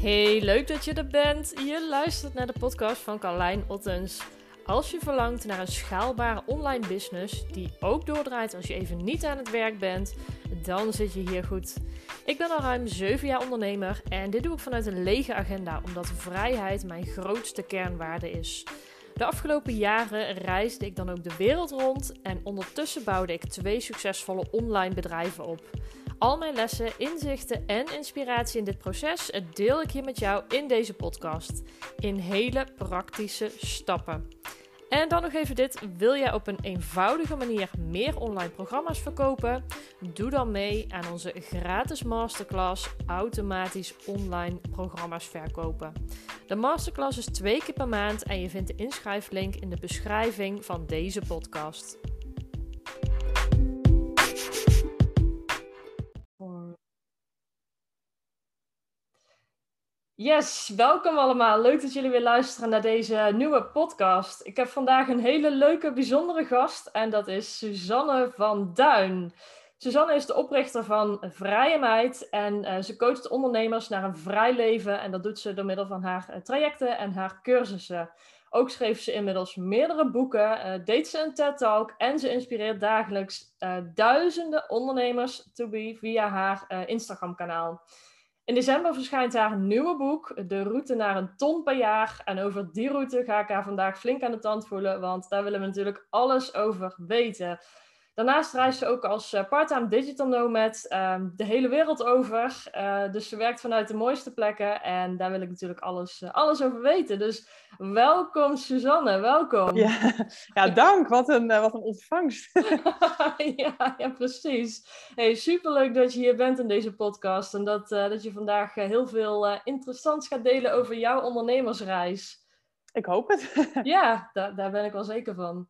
Hey, leuk dat je er bent. Je luistert naar de podcast van Carlijn Ottens. Als je verlangt naar een schaalbare online business die ook doordraait als je even niet aan het werk bent, dan zit je hier goed. Ik ben al ruim 7 jaar ondernemer en dit doe ik vanuit een lege agenda omdat vrijheid mijn grootste kernwaarde is. De afgelopen jaren reisde ik dan ook de wereld rond en ondertussen bouwde ik twee succesvolle online bedrijven op. Al mijn lessen, inzichten en inspiratie in dit proces deel ik hier met jou in deze podcast. In hele praktische stappen. En dan nog even dit: wil jij op een eenvoudige manier meer online programma's verkopen? Doe dan mee aan onze gratis masterclass Automatisch online programma's verkopen. De masterclass is twee keer per maand en je vindt de inschrijflink in de beschrijving van deze podcast. Yes, welkom allemaal. Leuk dat jullie weer luisteren naar deze nieuwe podcast. Ik heb vandaag een hele leuke, bijzondere gast en dat is Suzanne van Duin. Suzanne is de oprichter van Vrije Meid en uh, ze coacht ondernemers naar een vrij leven en dat doet ze door middel van haar uh, trajecten en haar cursussen. Ook schreef ze inmiddels meerdere boeken, uh, deed ze een TED-talk en ze inspireert dagelijks duizenden ondernemers to be via haar Instagram-kanaal. In december verschijnt haar nieuwe boek, De route naar een ton per jaar. En over die route ga ik haar vandaag flink aan de tand voelen, want daar willen we natuurlijk alles over weten. Daarnaast reist ze ook als eh, part-time digital nomad ehm, de hele wereld over. Uh, dus ze werkt vanuit de mooiste plekken en daar wil ik natuurlijk alles, uh, alles over weten. Dus welkom Suzanne, welkom. Ja, ja dank. Wat een, wat een ontvangst. ja, ja, precies. Hey, superleuk dat je hier bent in deze podcast en dat, dat je vandaag heel veel interessants gaat delen over jouw ondernemersreis. Ik hoop het. ja, daar, daar ben ik wel zeker van.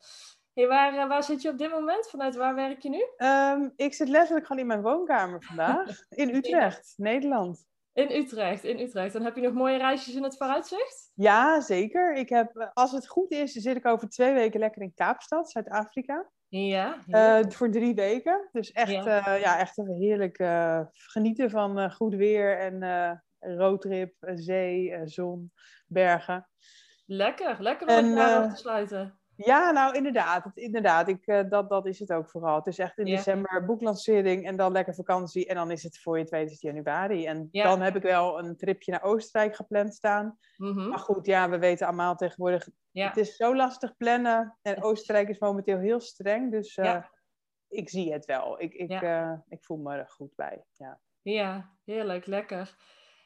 Hey, waar, eh, waar zit je op dit moment? Vanuit waar werk je nu? Ehm, ik zit letterlijk gewoon in mijn woonkamer vandaag. In Utrecht, Nederland. In Utrecht, in Utrecht. En heb je nog mooie reisjes in het vooruitzicht? Ja, zeker. Ik heb, eh, als het goed is, zit ik over twee weken lekker in Kaapstad, Zuid-Afrika. Ja. Uh, voor drie weken. Dus echt, ja. ja echt even heerlijk genieten van goed weer en roadtrip, zee, zon, bergen. Lekker, lekker om het jaar af te sluiten. Ja, nou inderdaad. Het, inderdaad ik, uh, dat, dat is het ook vooral. Het is echt in december boeklancering en dan lekker vakantie. En dan is het voor je 20 januari. En dan heb ik wel een tripje naar Oostenrijk gepland staan. Mm -hmm. Maar goed, ja, we weten allemaal tegenwoordig... Het is zo lastig plannen. En Oostenrijk is momenteel heel streng. Dus uh, ik zie het wel. Ik, ik, uh, ik voel me er goed bij. Ja, ja heerlijk. Lekker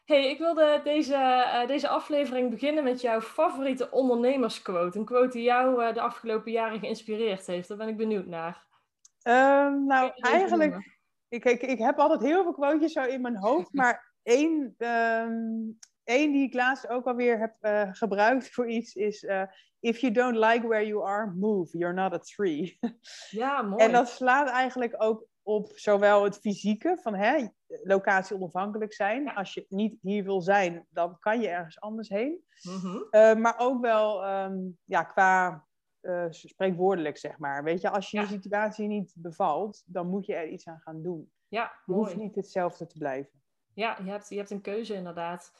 hey, ik wilde deze, uh, deze aflevering beginnen met jouw favoriete ondernemersquote. Een quote die jou uh, de afgelopen jaren geïnspireerd heeft. Daar ben ik benieuwd naar. Um, nou, eigenlijk... Ik, ik, ik heb altijd heel veel quotejes zo in mijn hoofd. Maar één, um, één die ik laatst ook alweer heb uh, gebruikt voor iets is... If you don't like where you are, move. You're not a tree. Ja, mooi. En dat slaat eigenlijk ook op zowel het fysieke, van hè, locatie onafhankelijk zijn. Als je niet hier wil zijn, dan kan je ergens anders heen. Mm-hmm. uh, maar ook wel um, ja, qua uh, spreekwoordelijk, zeg maar. Weet je, als je ja. de situatie niet bevalt, dan moet je er iets aan gaan doen. Ja, je mooi. hoeft niet hetzelfde te blijven. Ja, je hebt, je hebt een keuze inderdaad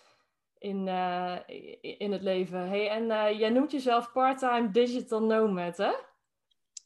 in, uh, in het leven. Hey, en jij noemt jezelf part-time digital nomad, hè?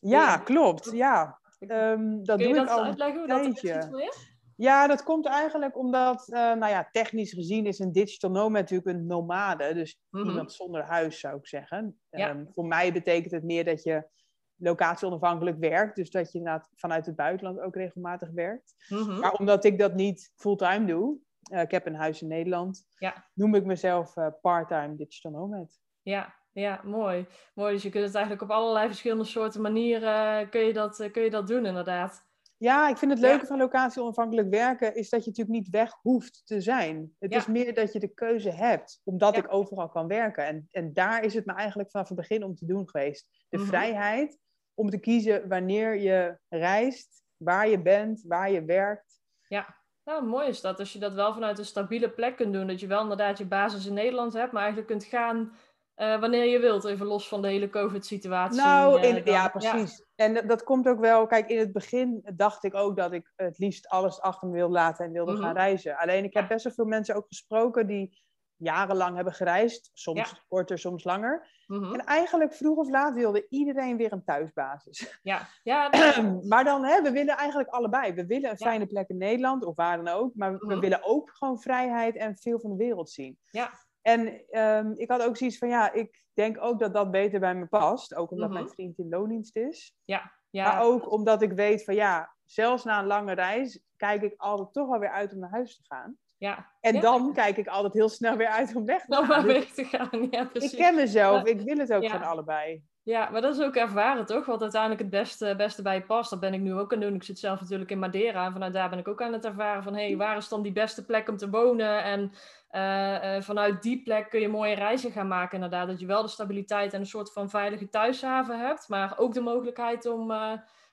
Ja, ja. klopt. Ja. Um, dat Kun je doe dat ik al uitleggen hoe dat? Ja, dat komt eigenlijk omdat, uh, nou ja, technisch gezien is een digital nomad natuurlijk een nomade. Dus Mhm. iemand zonder huis, zou ik zeggen. Ja. Ehm, voor mij betekent het meer dat je locatie onafhankelijk werkt. Dus dat je inderdaad vanuit het buitenland ook regelmatig werkt. Mhm. Maar omdat ik dat niet fulltime doe, uh, ik heb een huis in Nederland, Ja. noem ik mezelf uh, part-time digital nomad. Ja, ja, mooi. Mooi, dus je kunt het eigenlijk op allerlei verschillende soorten manieren eh, kun je dat, eh, kun je dat doen inderdaad. Ja, ik vind het Ja. leuke van locatie onafhankelijk werken is dat je natuurlijk niet weg hoeft te zijn. Het Ja. is meer dat je de keuze hebt, omdat Ja. ik overal kan werken. En, en daar is het me eigenlijk vanaf het begin om te doen geweest. De Mhm. vrijheid om te kiezen wanneer je reist, waar je bent, waar je werkt. Ja, nou mooi is dat. Als je dat wel vanuit een stabiele plek kunt doen. Dat je wel inderdaad je basis in Nederland hebt, maar eigenlijk kunt gaan eh, wanneer je wilt. Even los van de hele COVID-situatie. Nou, eh, dan. ja, precies. En dat, dat komt ook wel, kijk, in het begin dacht ik ook dat ik het liefst alles achter me wilde laten en wilde Mhm. gaan reizen. Alleen ik heb best wel veel mensen ook gesproken die jarenlang hebben gereisd. Soms korter, soms langer. Mhm. En eigenlijk vroeg of laat wilde iedereen weer een thuisbasis. Ja, ja maar dan, hè, we willen eigenlijk allebei. We willen een fijne plek in Nederland, of waar dan ook. Maar we mhm. willen ook gewoon vrijheid en veel van de wereld zien. Ja. En ehm, ik had ook zoiets van, ja, ik denk ook dat dat beter bij me past. Ook omdat mijn vriend in loondienst is. Ja. Ja. Maar ook omdat ik weet van, ja, zelfs na een lange reis kijk ik altijd toch wel weer uit om naar huis te gaan. Ja. En dan kijk ik altijd heel snel weer uit om weg te gaan. Om dus weg te gaan, ja precies. Ik ken mezelf, ik wil het ook van allebei. Ja, maar dat is ook ervaren toch? Wat uiteindelijk het beste, beste bij je past. Dat ben ik nu ook aan het doen. Ik zit zelf natuurlijk in Madeira. En vanuit daar ben ik ook aan het ervaren van... hé, hey, waar is dan die beste plek om te wonen? En uh, uh, vanuit die plek kun je mooie reizen gaan maken inderdaad. Dat je wel de stabiliteit en een soort van veilige thuishaven hebt. Maar ook de mogelijkheid om... Uh,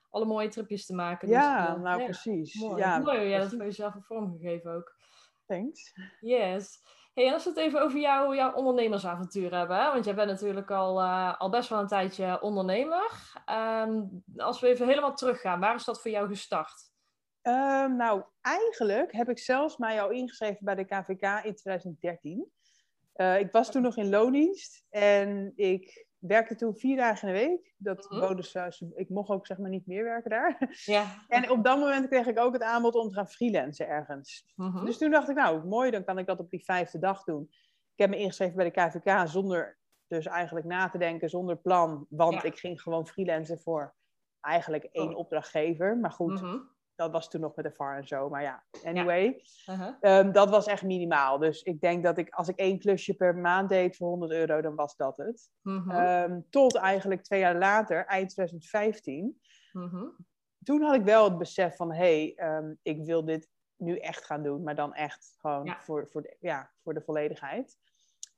alle mooie tripjes te maken. Ja, dus, nou precies. Mooi. Ja, mooi. Ja, dat heb je zelf een vormgegeven ook. Thanks. Yes. Hey, en als we het even over jou, jouw ondernemersavontuur hebben, hè? want jij bent natuurlijk al, uh, al best wel een tijdje ondernemer. Um, als we even helemaal teruggaan, waar is dat voor jou gestart? Um, nou, eigenlijk heb ik zelfs mij al ingeschreven bij de KVK in 2013. Uh, ik was toen nog in loondienst en ik werkte toen vier dagen in de week. Dat mm ik mocht ook zeg maar niet meer werken daar. Ja. en op dat moment kreeg ik ook het aanbod om te gaan freelancen ergens. Mhm. Dus toen dacht ik, nou mooi, dan kan ik dat op die vijfde dag doen. Ik heb me ingeschreven bij de KVK zonder dus eigenlijk na te denken, zonder plan. Want ik ging gewoon freelancen voor eigenlijk één oh. opdrachtgever. Maar goed, mhm dat was toen nog met de VAR en zo. Maar ja, anyway. Uh-huh. Ehm, dat was echt minimaal. Dus ik denk dat ik, als ik één klusje per maand deed voor 100 euro, dan was dat het. Mhm. Ehm, tot eigenlijk twee jaar later, eind 2015. Mhm. Toen had ik wel het besef van, hé, hey, ehm, ik wil dit nu echt gaan doen. Maar dan echt gewoon voor, voor, de, ja, voor de volledigheid.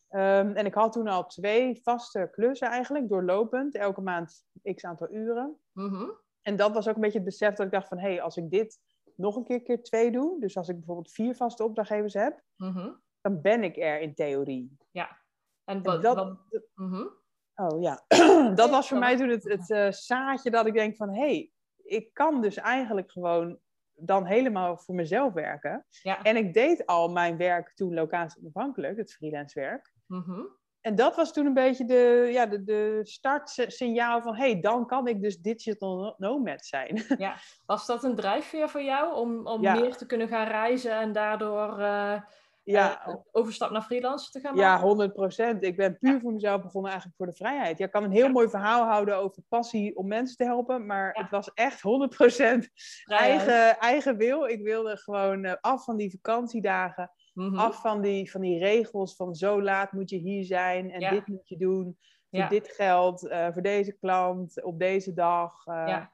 en ik had toen al twee vaste klussen eigenlijk, doorlopend. Elke maand x aantal uren. Mm en dat was ook een beetje het besef dat ik dacht van... hé, hey, als ik dit nog een keer keer twee doe... dus als ik bijvoorbeeld vier vaste opdrachtgevers heb... Mhm. dan ben ik er in theorie. Ja. En, dat... Mhm. Oh ja. dat was voor mij toen het, het uh, zaadje dat ik denk van... hé, hey, ik kan dus eigenlijk gewoon dan helemaal voor mezelf werken. Ja. En ik deed al mijn werk toen locatie onafhankelijk, het freelance werk. Mm en dat was toen een beetje de, ja, de, de startsignaal van... hé, hey, dan kan ik dus digital nomad zijn. Ja, was dat een drijfveer voor jou om, om meer te kunnen gaan reizen... en daardoor uh, ja. Uh, overstap naar freelance te gaan maken? Ja, 100 procent. Ik ben puur voor mezelf begonnen eigenlijk voor de vrijheid. Je kan een heel mooi verhaal houden over passie om mensen te helpen... maar het was echt 100 procent eigen, eigen wil. Ik wilde gewoon uh, af van die vakantiedagen... Mhm. Af van die, van die regels van zo laat moet je hier zijn en dit moet je doen. Voor dit geld, uh, voor deze klant, op deze dag. Uh, ja.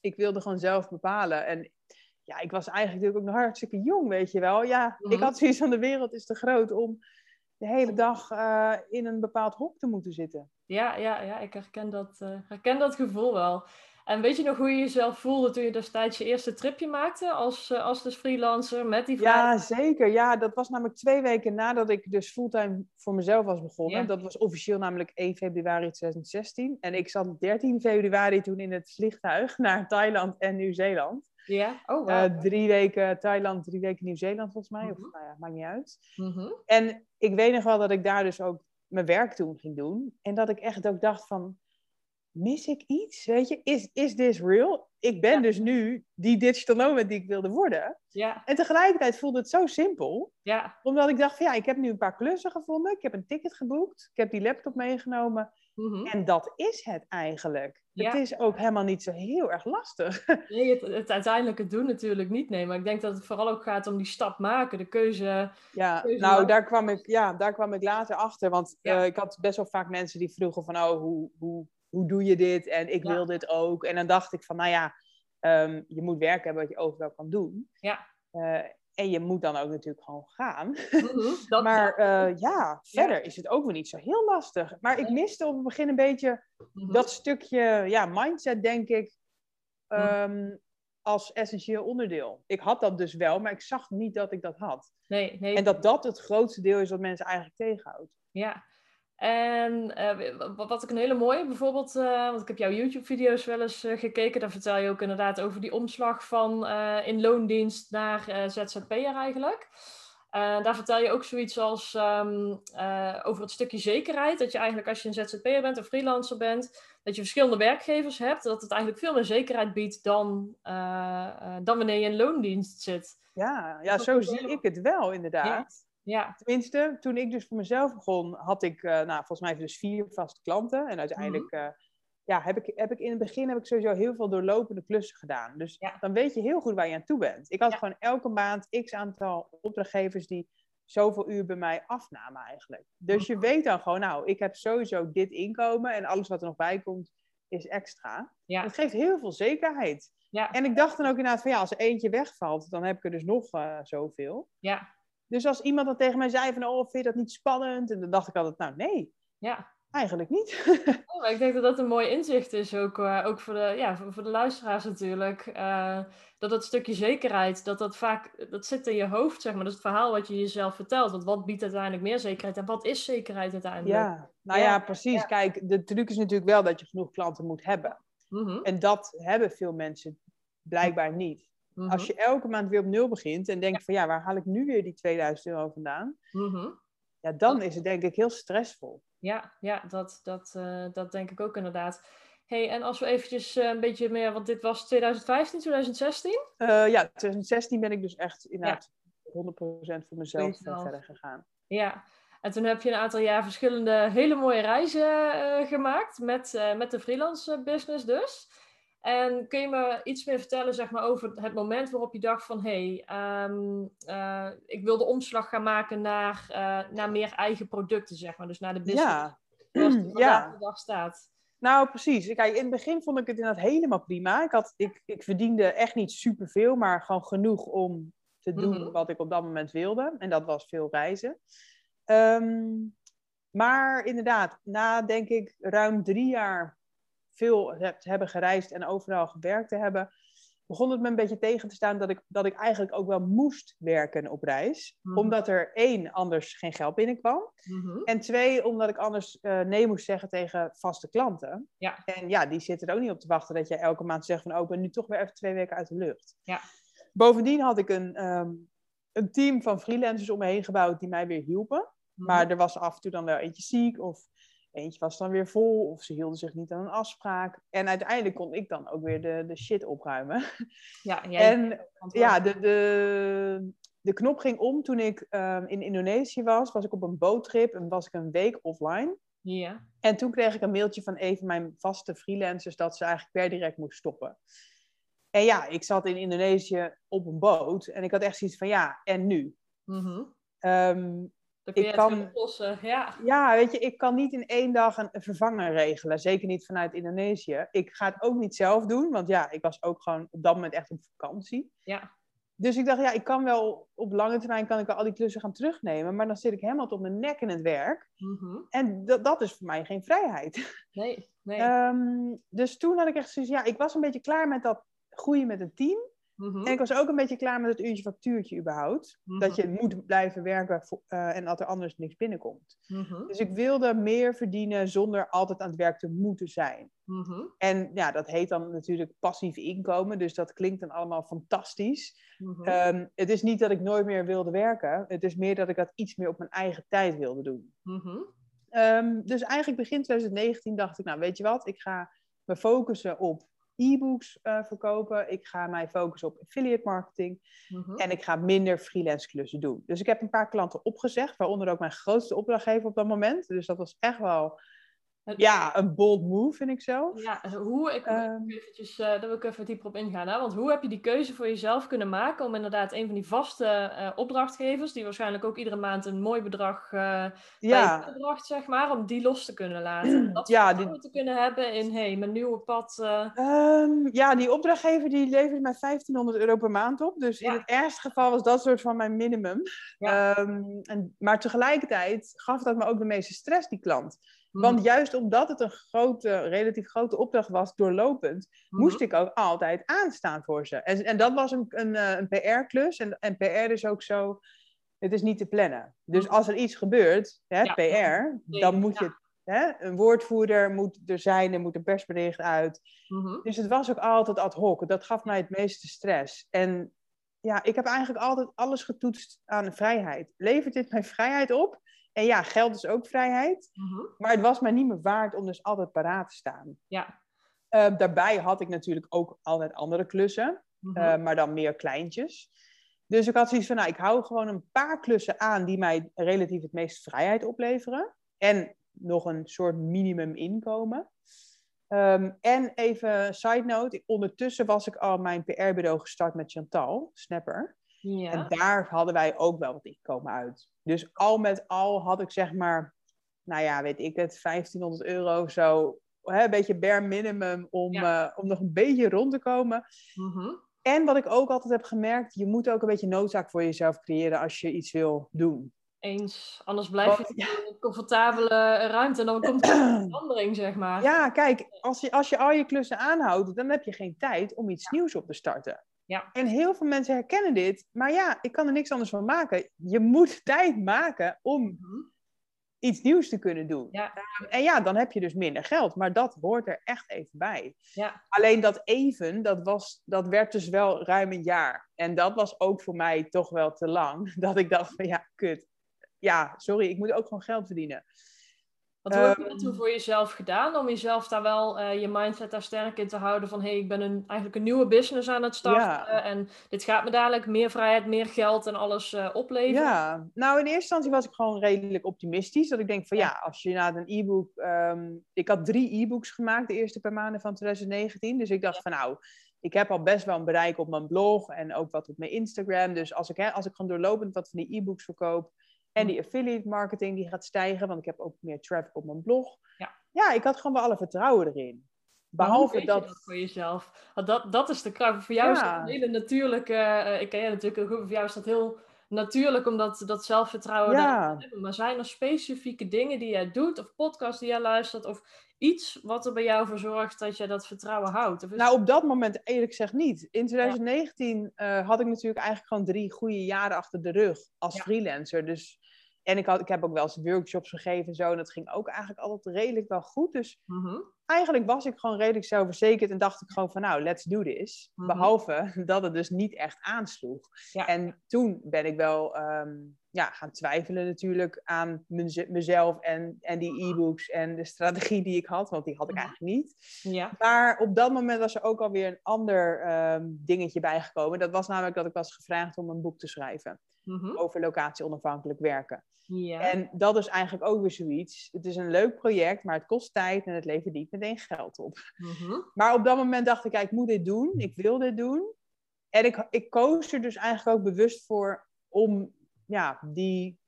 Ik wilde gewoon zelf bepalen. En ja, ik was eigenlijk natuurlijk ook nog hartstikke jong, weet je wel. Ja, ik mhm. had zoiets van de wereld is te groot om de hele dag uh, in een bepaald hok te moeten zitten. Ja, ja, ja ik herken dat, herken dat gevoel wel. En weet je nog hoe je jezelf voelde toen je destijds je eerste tripje maakte als, uh, als dus freelancer met die vraag? Ja, zeker. Ja, dat was namelijk twee weken nadat ik dus fulltime voor mezelf was begonnen. Dat was officieel namelijk 1 februari 2016. En ik zat 13 februari toen in het vliegtuig naar Thailand en Nieuw-Zeeland. Ja, oh wow. Uh, drie weken Thailand, drie weken Nieuw-Zeeland volgens mij. Of mhm. nou ja, maakt niet uit. Mhm. En ik weet nog wel dat ik daar dus ook mijn werk toen ging doen. En dat ik echt ook dacht van mis ik iets? Weet je, is, is this real? Ik ben dus nu die digital nomad die ik wilde worden. Ja. En tegelijkertijd voelde het zo simpel. Ja. Omdat ik dacht van ja, ik heb nu een paar klussen gevonden. Ik heb een ticket geboekt. Ik heb die laptop meegenomen. Mhm. En dat is het eigenlijk. Het is ook helemaal niet zo heel erg lastig. Nee, het, het uiteindelijk doen natuurlijk niet. Nee, maar ik denk dat het vooral ook gaat om die stap maken, de keuze. Ja, nou, daar kwam, ik, ja daar kwam ik later achter. Want uh, ik had best wel vaak mensen die vroegen van, oh, hoe, hoe hoe doe je dit? En ik wil dit ook. En dan dacht ik van, nou ja, ehm, je moet werk hebben wat je overal kan doen. Ja. Uh, en je moet dan ook natuurlijk gewoon gaan. Mhm, maar uh, ja, verder is het ook weer niet zo heel lastig. Maar ik miste op het begin een beetje mhm. dat stukje ja, mindset, denk ik, um, als essentieel onderdeel. Ik had dat dus wel, maar ik zag niet dat ik dat had. Nee, nee. En dat dat het grootste deel is wat mensen eigenlijk tegenhoudt. Ja, en uh, wat ik een hele mooie, bijvoorbeeld, uh, want ik heb jouw YouTube-video's wel eens uh, gekeken, daar vertel je ook inderdaad over die omslag van in loondienst naar ZZP'er eigenlijk. Daar vertel je ook zoiets als um, uh, over het stukje zekerheid. Dat je eigenlijk als je een ZZP'er bent, een freelancer bent, dat je verschillende werkgevers hebt. Dat het eigenlijk veel meer zekerheid biedt dan, dan wanneer je in loondienst zit. Ja, ja zo zie ik het wel inderdaad. Ja. Ja. Tenminste, toen ik dus voor mezelf begon, had ik nou, volgens mij dus vier vaste klanten. En uiteindelijk mm ja, heb, ik, heb ik in het begin heb ik sowieso heel veel doorlopende klussen gedaan. Dus dan weet je heel goed waar je aan toe bent. Ik had gewoon elke maand x aantal opdrachtgevers die zoveel uur bij mij afnamen eigenlijk. Dus je weet dan gewoon, nou, ik heb sowieso dit inkomen en alles wat er nog bij komt is extra. Ja. Dat geeft heel veel zekerheid. Ja. En ik dacht dan ook inderdaad van ja, als er eentje wegvalt, dan heb ik er dus nog uh, zoveel. Ja. Dus als iemand dan tegen mij zei van, oh, vind je dat niet spannend? En dan dacht ik altijd, nou nee. Ja. Eigenlijk niet. oh, ik denk dat dat een mooi inzicht is, ook, uh, ook voor, de, ja, voor, voor de luisteraars natuurlijk. Uh, dat dat stukje zekerheid, dat dat vaak, dat zit in je hoofd, zeg maar. Dat is het verhaal wat je jezelf vertelt. Want wat biedt uiteindelijk meer zekerheid en wat is zekerheid uiteindelijk? Ja, nou ja, precies. Kijk, de truc is natuurlijk wel dat je genoeg klanten moet hebben. Mm En dat hebben veel mensen blijkbaar niet. Mm Als je elke maand weer op nul begint en denkt van ja, waar haal ik nu weer die 2000 euro vandaan? Mm Ja, dan is het denk ik heel stressvol ja, ja dat, dat, uh, dat denk ik ook inderdaad. hey, en als we eventjes uh, een beetje meer, want dit was 2015, 2016? Uh, ja, 2016 ben ik dus echt inderdaad ja. 100% voor mezelf verder gegaan. Ja, en toen heb je een aantal jaar verschillende hele mooie reizen gemaakt met, met de freelance business dus. En kun je me iets meer vertellen zeg maar, over het moment waarop je dacht van... hé, hey, um, uh, ik wil de omslag gaan maken naar, uh, naar meer eigen producten, zeg maar. Dus naar de business. Ja. Ja. de dag staat. Nou, precies. Kijk, in het begin vond ik het inderdaad helemaal prima. Ik, had, ik, ik verdiende echt niet superveel, maar gewoon genoeg om te doen mm-hmm. wat ik op dat moment wilde. En dat was veel reizen. Um, maar inderdaad, na denk ik ruim drie jaar veel hebben gereisd en overal gewerkt te hebben, begon het me een beetje tegen te staan dat ik, dat ik eigenlijk ook wel moest werken op reis. Mhm. Omdat er één, anders geen geld binnenkwam. Mhm. En twee, omdat ik anders uh, nee moest zeggen tegen vaste klanten. Ja. En ja, die zitten er ook niet op te wachten dat je elke maand zegt van... oh, ik ben nu toch weer even twee weken uit de lucht. Ja. Bovendien had ik een, ehm, een team van freelancers om me heen gebouwd die mij weer hielpen. Mhm. Maar er was af en toe dan wel eentje ziek of Eentje was dan weer vol of ze hielden zich niet aan een afspraak. En uiteindelijk kon ik dan ook weer de, de shit opruimen. Ja, jij en ja, de, de, de knop ging om toen ik um, in Indonesië was. Was ik op een boottrip en was ik een week offline. Ja. En toen kreeg ik een mailtje van een van mijn vaste freelancers dat ze eigenlijk per direct moest stoppen. En ja, ik zat in Indonesië op een boot en ik had echt zoiets van ja, en nu? Mm -hmm ik kan, oplossen, ja. Ja, weet je, ik kan niet in één dag een, vervanger regelen. Zeker niet vanuit Indonesië. Ik ga het ook niet zelf doen, want ja, ik was ook gewoon op dat moment echt op vakantie. Ja. Dus ik dacht, ja, ik kan wel op lange termijn kan ik wel al die klussen gaan terugnemen, maar dan zit ik helemaal tot mijn nek in het werk. Mm En dat is voor mij geen vrijheid. Nee, nee. Um, dus toen had ik echt zoiets, ja, ik was een beetje klaar met dat groeien met een team. Mhm. En ik was ook een beetje klaar met het uurtje factuurtje überhaupt. Mhm. Dat je moet blijven werken uh, en dat er anders niks binnenkomt. Mhm. Dus ik wilde meer verdienen zonder altijd aan het werk te moeten zijn. En ja, dat heet dan natuurlijk passief inkomen. Dus dat klinkt dan allemaal fantastisch. Um, het is niet dat ik nooit meer wilde werken. Het is meer dat ik dat iets meer op mijn eigen tijd wilde doen. Um, dus eigenlijk begin 2019 dacht ik, nou weet je wat, ik ga me focussen op e-books uh, verkopen. Ik ga mij focussen op affiliate marketing. Mhm. En ik ga minder freelance klussen doen. Dus ik heb een paar klanten opgezegd, waaronder ook mijn grootste opdrachtgever op dat moment. Dus dat was echt wel ja, een bold move vind ik zelf. Ja, hoe, ik, eventjes, uh, daar wil ik even dieper op ingaan. Hè? Want hoe heb je die keuze voor jezelf kunnen maken om inderdaad een van die vaste uh, opdrachtgevers, die waarschijnlijk ook iedere maand een mooi bedrag uh, ja. bedrag, zeg maar, om die los te kunnen laten. Dat ja, die... te kunnen hebben in, hey, mijn nieuwe pad. Um, ja, die opdrachtgever die levert mij 1500 euro per maand op. Dus in het ergste geval was dat soort van mijn minimum. Ja. Um, en, maar tegelijkertijd gaf dat me ook de meeste stress, die klant. Want mhm. juist omdat het een grote, relatief grote opdracht was, doorlopend, mhm. moest ik ook altijd aanstaan voor ze. En, en dat was een, een, eh, een PR-klus. En, en PR is ook zo, het is niet te plannen. Dus mhm. als er iets gebeurt, hè, PR, dan moet je Hè? Een woordvoerder moet er zijn, er moet een persbericht uit. Dus het was ook altijd ad hoc. Dat gaf mij het meeste stress. En ja, ik heb eigenlijk altijd alles getoetst aan vrijheid. Levert dit mijn vrijheid op? En ja, geld is ook vrijheid. Mhm. Maar het was mij niet meer waard om dus altijd paraat te staan. Ja. Uh, daarbij had ik natuurlijk ook altijd andere klussen. Mhm. Eh, maar dan meer kleintjes. Dus ik had zoiets van, nou, ik hou gewoon een paar klussen aan die mij relatief het meest vrijheid opleveren. En nog een soort minimum inkomen. Ehm, en even side note, ondertussen was ik al mijn PR-bureau gestart met Chantal, Snapper. Ja. En daar hadden wij ook wel wat inkomen uit. Dus al met al had ik zeg maar, nou ja, weet ik het, 1500 euro of zo. Hè, een beetje bare minimum om, eh, om nog een beetje rond te komen. Mhm. En wat ik ook altijd heb gemerkt, je moet ook een beetje noodzaak voor jezelf creëren als je iets wil doen. Eens. Anders blijf je in een comfortabele ruimte en dan komt er een verandering, zeg maar. Ja, kijk, als je, als je al je klussen aanhoudt, dan heb je geen tijd om iets nieuws op te starten. Ja. En heel veel mensen herkennen dit, maar ja, ik kan er niks anders van maken. Je moet tijd maken om mhm. iets nieuws te kunnen doen. Ja. En ja, dan heb je dus minder geld, maar dat hoort er echt even bij. Ja. Alleen dat even, dat, was, dat werd dus wel ruim een jaar. En dat was ook voor mij toch wel te lang, dat ik dacht van ja, kut ja, sorry, ik moet ook gewoon geld verdienen. Wat heb je um, toen voor jezelf gedaan om jezelf daar wel uh, je mindset daar sterk in te houden van hé, hey, ik ben een, eigenlijk een nieuwe business aan het starten en dit gaat me dadelijk meer vrijheid, meer geld en alles uh, opleveren? Ja, nou in eerste instantie was ik gewoon redelijk optimistisch. Dat ik denk van ja, als je na een e-book, um, ik had drie e-books gemaakt de eerste paar maanden van 2019. Dus ik dacht van nou, ik heb al best wel een bereik op mijn blog en ook wat op mijn Instagram. Dus als ik, hè, als ik gewoon doorlopend wat van die e-books verkoop, en die affiliate marketing die gaat stijgen, want ik heb ook meer traffic op mijn blog. Ja, ja ik had gewoon wel alle vertrouwen erin. Behalve dat... dat... voor jezelf. Dat, dat is de kracht. Voor jou is dat een hele natuurlijke. Uh, ik ken je natuurlijk ook. Voor jou is dat heel natuurlijk om dat, zelfvertrouwen ja. hebben. Maar zijn er specifieke dingen die jij doet, of podcasts die jij luistert, of iets wat er bij jou voor zorgt dat je dat vertrouwen houdt? Of nou, op dat moment eerlijk gezegd niet. In 2019 ja. uh, had ik natuurlijk eigenlijk gewoon drie goede jaren achter de rug als freelancer. Dus en ik, had, ik heb ook wel eens workshops gegeven en zo. En dat ging ook eigenlijk altijd redelijk wel goed. Dus mhm. eigenlijk was ik gewoon redelijk zelfverzekerd. En dacht ik gewoon van nou, let's do this. Mhm. Behalve dat het dus niet echt aansloeg. En toen ben ik wel ehm, ja, gaan twijfelen natuurlijk aan mezelf en, en die e-books en de strategie die ik had. Want die had ik mhm. eigenlijk niet. Ja. Maar op dat moment was er ook alweer een ander um, dingetje bijgekomen. Dat was namelijk dat ik was gevraagd om een boek te schrijven. Over locatie onafhankelijk werken. Ja. En dat is eigenlijk ook weer zoiets. Het is een leuk project, maar het kost tijd en het levert niet meteen geld op. Mhm. Maar op dat moment dacht ik, ik moet dit doen. Ik wil dit doen. En ik, ik koos er dus eigenlijk ook bewust voor om ja, die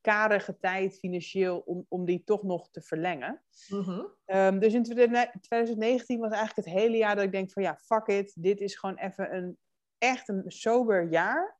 karige tijd financieel, om, om die toch nog te verlengen. Mhm. Ehm, dus in 2019 was eigenlijk het hele jaar dat ik denk van ja, fuck it. Dit is gewoon even een echt een sober jaar.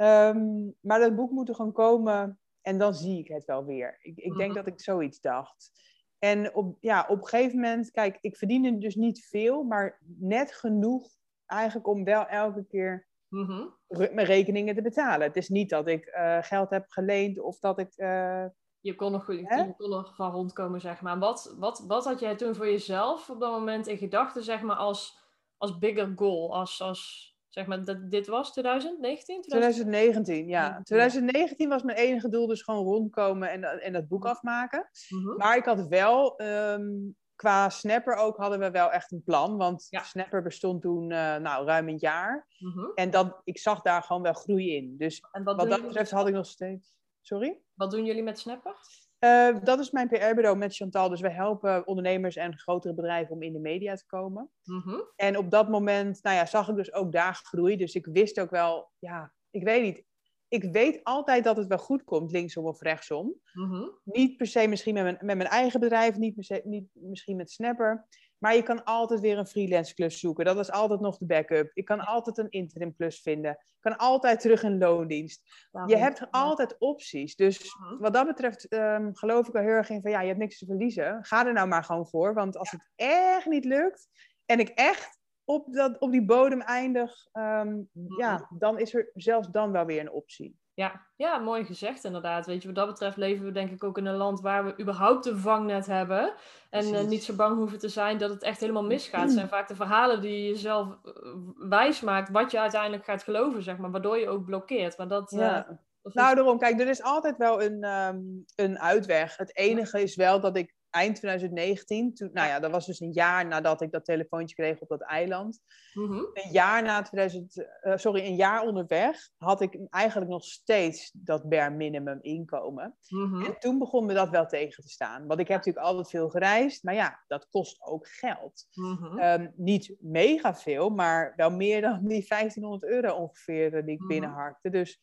Ehm, maar dat boek moet er gewoon komen en dan zie ik het wel weer. Ik, ik denk mhm. dat ik zoiets dacht. En op, ja, op een gegeven moment, kijk, ik verdiende dus niet veel, maar net genoeg eigenlijk om wel elke keer mhm. mijn rekeningen te betalen. Het is niet dat ik uh, geld heb geleend of dat ik. Uh, je kon, nog, je kon nog van rondkomen, zeg maar. Wat, wat, wat had jij toen voor jezelf op dat moment in gedachten, zeg maar, als, als bigger goal? Als, als Zeg maar, dat, dit was 2019? 2019, ja. 2019 was mijn enige doel dus gewoon rondkomen en, en dat boek afmaken. Mhm. Maar ik had wel, ehm, qua Snapper ook, hadden we wel echt een plan. Want Snapper bestond toen uh, nou, ruim een jaar. Mhm. En dat, ik zag daar gewoon wel groei in. Dus wat, wat dat betreft had ik nog steeds... Sorry? Wat doen jullie met Snapper? Uh, dat is mijn PR-bureau met Chantal. Dus we helpen ondernemers en grotere bedrijven om in de media te komen. Mm En op dat moment nou ja, zag ik dus ook daar groei. Dus ik wist ook wel, ja, ik weet niet. Ik weet altijd dat het wel goed komt, linksom of rechtsom. Mm Niet per se misschien met mijn, met mijn eigen bedrijf, niet, per se, niet misschien met Snapper. Maar je kan altijd weer een freelance klus zoeken. Dat is altijd nog de backup. Ik kan altijd een interim klus vinden. Ik kan altijd terug in loondienst. Je hebt altijd opties. Dus Mhm. wat dat betreft ehm, geloof ik er heel erg in van ja, je hebt niks te verliezen. Ga er nou maar gewoon voor. Want als het echt niet lukt en ik echt op, dat, op die bodem eindig, ehm, ja, dan is er zelfs dan wel weer een optie. Ja, ja, mooi gezegd inderdaad. Weet je, wat dat betreft leven we denk ik ook in een land waar we überhaupt een vangnet hebben. En eh, niet zo bang hoeven te zijn dat het echt helemaal misgaat. Het zijn vaak de verhalen die je jezelf eh, wijs maakt wat je uiteindelijk gaat geloven, zeg maar. Waardoor je ook blokkeert. Maar dat... eh, Ja. is- Nou, daarom, kijk, er is altijd wel een, ehm, een uitweg. Het enige is wel dat ik eind 2019, toen, nou ja, dat was dus een jaar nadat ik dat telefoontje kreeg op dat eiland. Mhm. Een jaar na 2000, eh, sorry, een jaar onderweg had ik eigenlijk nog steeds dat bare minimum inkomen. Mhm. En toen begon me dat wel tegen te staan. Want ik heb natuurlijk altijd veel gereisd, maar ja, dat kost ook geld. Mhm. Ehm, niet mega veel, maar wel meer dan die 1500 euro ongeveer eh, die ik binnenharkte. Dus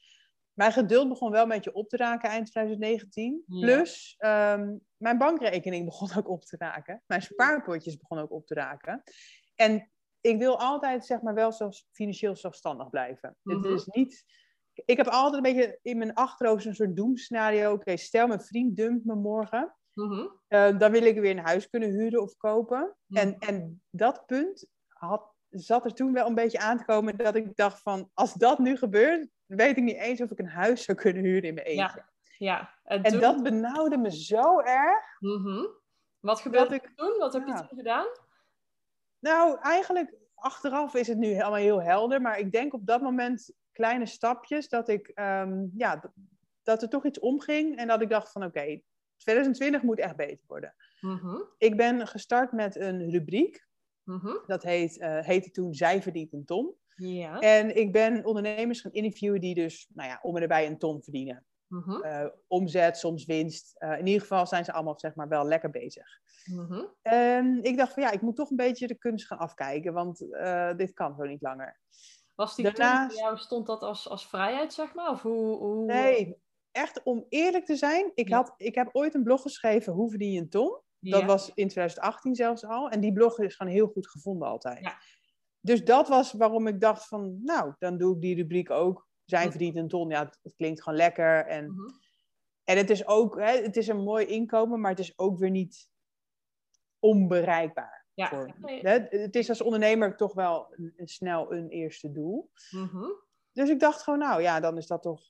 mijn geduld begon wel een beetje op te raken eind 2019. Ja. Plus, ehm, mijn bankrekening begon ook op te raken. Mijn spaarpotjes begonnen ook op te raken. En ik wil altijd, zeg maar, wel zelfs financieel zelfstandig blijven. Mhm. Het is niet... Ik heb altijd een beetje in mijn achterhoofd een soort doemscenario. Oké, stel mijn vriend dumpt me morgen. Mhm. Eh, dan wil ik weer een huis kunnen huren of kopen. Mhm. En, en dat punt had, zat er toen wel een beetje aan te komen dat ik dacht van, als dat nu gebeurt, weet ik niet eens of ik een huis zou kunnen huren in mijn eentje. Ja, en, En toen... dat benauwde me zo erg. Mhm. Wat gebeurde er toen? Wat heb je ja. toen gedaan? Nou, eigenlijk achteraf is het nu allemaal heel helder, maar ik denk op dat moment kleine stapjes dat ik, ehm, ja, dat er toch iets omging en dat ik dacht van, oké, 2020 moet echt beter worden. Mhm. Ik ben gestart met een rubriek, Mhm. dat heet, eh, heette toen Zij verdient een ton. Ja. En ik ben ondernemers gaan interviewen die dus, nou ja, om en erbij een ton verdienen. Mhm. Eh, omzet, soms winst. Eh, in ieder geval zijn ze allemaal, zeg maar, wel lekker bezig. Mhm. En ik dacht van, ja, ik moet toch een beetje de kunst gaan afkijken, want dit kan zo niet langer. Was die Daarnaast- voor jou, stond dat als, als vrijheid, zeg maar? Of hoe... hoe... Nee, echt om eerlijk te zijn, ik, Ja. had, ik heb ooit een blog geschreven, Hoe verdien je een ton? Dat Ja. was in 2018 zelfs al. En die blog is gewoon heel goed gevonden altijd. Ja. Dus dat was waarom ik dacht van, nou, dan doe ik die rubriek ook. Zijn Mhm. verdient een ton. Ja, het, het klinkt gewoon lekker. En, Mhm. en het is ook, hè, het is een mooi inkomen, maar het is ook weer niet onbereikbaar. Ja. Voor, hè? Het is als ondernemer toch wel een, een snel een eerste doel. Mhm. Dus ik dacht gewoon, nou ja, dan is dat toch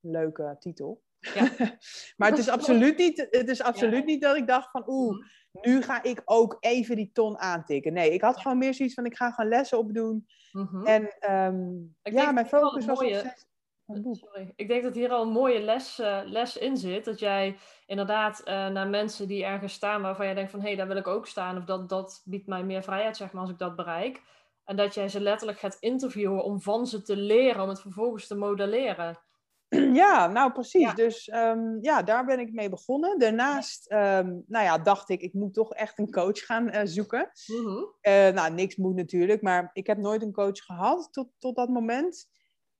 een leuke titel. Ja. maar het is absoluut niet, het is absoluut Ja. niet dat ik dacht van, oeh, Mhm. nu ga ik ook even die ton aantikken. Nee, ik had gewoon meer zoiets van, ik ga gewoon lessen opdoen. Mhm. En ehm, ja, mijn focus was op mooie-. Sorry. Ik denk dat hier al een mooie les, eh, les in zit. Dat jij inderdaad eh, naar mensen die ergens staan waarvan jij denkt van hé, hey, daar wil ik ook staan. Of dat, dat biedt mij meer vrijheid, zeg maar, als ik dat bereik. En dat jij ze letterlijk gaat interviewen om van ze te leren, om het vervolgens te modelleren. Ja, nou precies. Ja. Dus ehm, ja, daar ben ik mee begonnen. Daarnaast ehm, nou ja, dacht ik, ik moet toch echt een coach gaan eh, zoeken. Mhm. Eh, nou, niks moet natuurlijk, maar ik heb nooit een coach gehad tot, tot dat moment.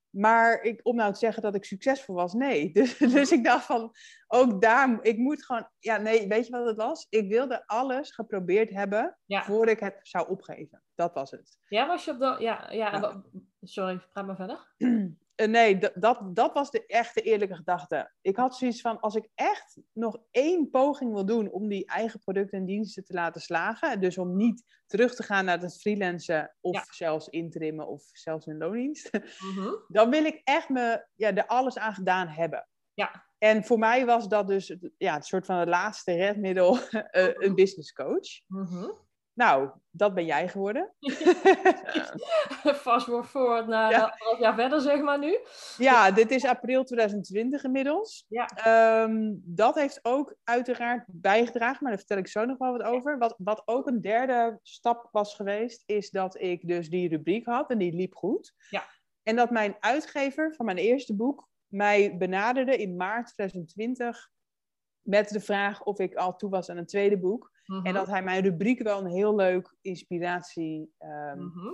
Maar ik, om nou te zeggen dat ik succesvol was, nee. Dus, dus ik dacht van, ook daar, ik moet gewoon, ja nee, weet je wat het was? Ik wilde alles geprobeerd hebben Ja. voordat ik het zou opgeven. Dat was het. ja, was je op de... Ja, ja, Ja. sorry, praat maar verder. Eh, nee, dat, dat was de echte eerlijke gedachte. Ik had zoiets van, als ik echt nog één poging wil doen om die eigen producten en diensten te laten slagen, dus om niet terug te gaan naar het freelancen of Ja. zelfs interimmen of zelfs in loondienst, Mhm. dan wil ik echt me, ja, er alles aan gedaan hebben. Ja. En voor mij was dat dus het- ja, het soort van het laatste redmiddel, eh, een business coach. Mhm. Nou, dat ben jij geworden. Fast forward naar Ja. anderhalf jaar verder, zeg maar nu. Ja, dit is april 2020 inmiddels. Ja. Ehm, dat heeft ook uiteraard bijgedragen, maar daar vertel ik zo nog wel wat over. Wat, wat ook een derde stap was geweest, is dat ik dus die rubriek had en die liep goed. Ja. En dat mijn uitgever van mijn eerste boek mij benaderde in maart 2020 met de vraag of ik al toe was aan een tweede boek. Mhm. En dat hij mijn rubriek wel een heel leuk inspiratie ehm, Mhm.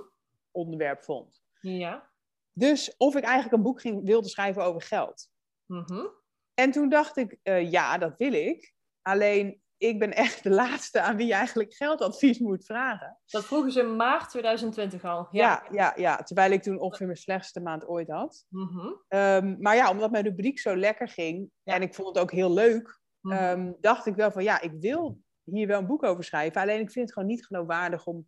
vond. Ja. Dus of ik eigenlijk een boek ging, wilde schrijven over geld. Mhm. En toen dacht ik, eh, ja, dat wil ik. Alleen, ik ben echt de laatste aan wie je eigenlijk geldadvies moet vragen. Dat vroegen ze in maart 2020 al. Ja, ja, ja. Terwijl ik toen ongeveer mijn slechtste maand ooit had. Mhm. Ehm, maar ja, omdat mijn rubriek zo lekker ging Ja. en ik vond het ook heel leuk, Mhm. ehm, dacht ik wel van ja, ik wil hier wel een boek over schrijven. Alleen ik vind het gewoon niet geloofwaardig om,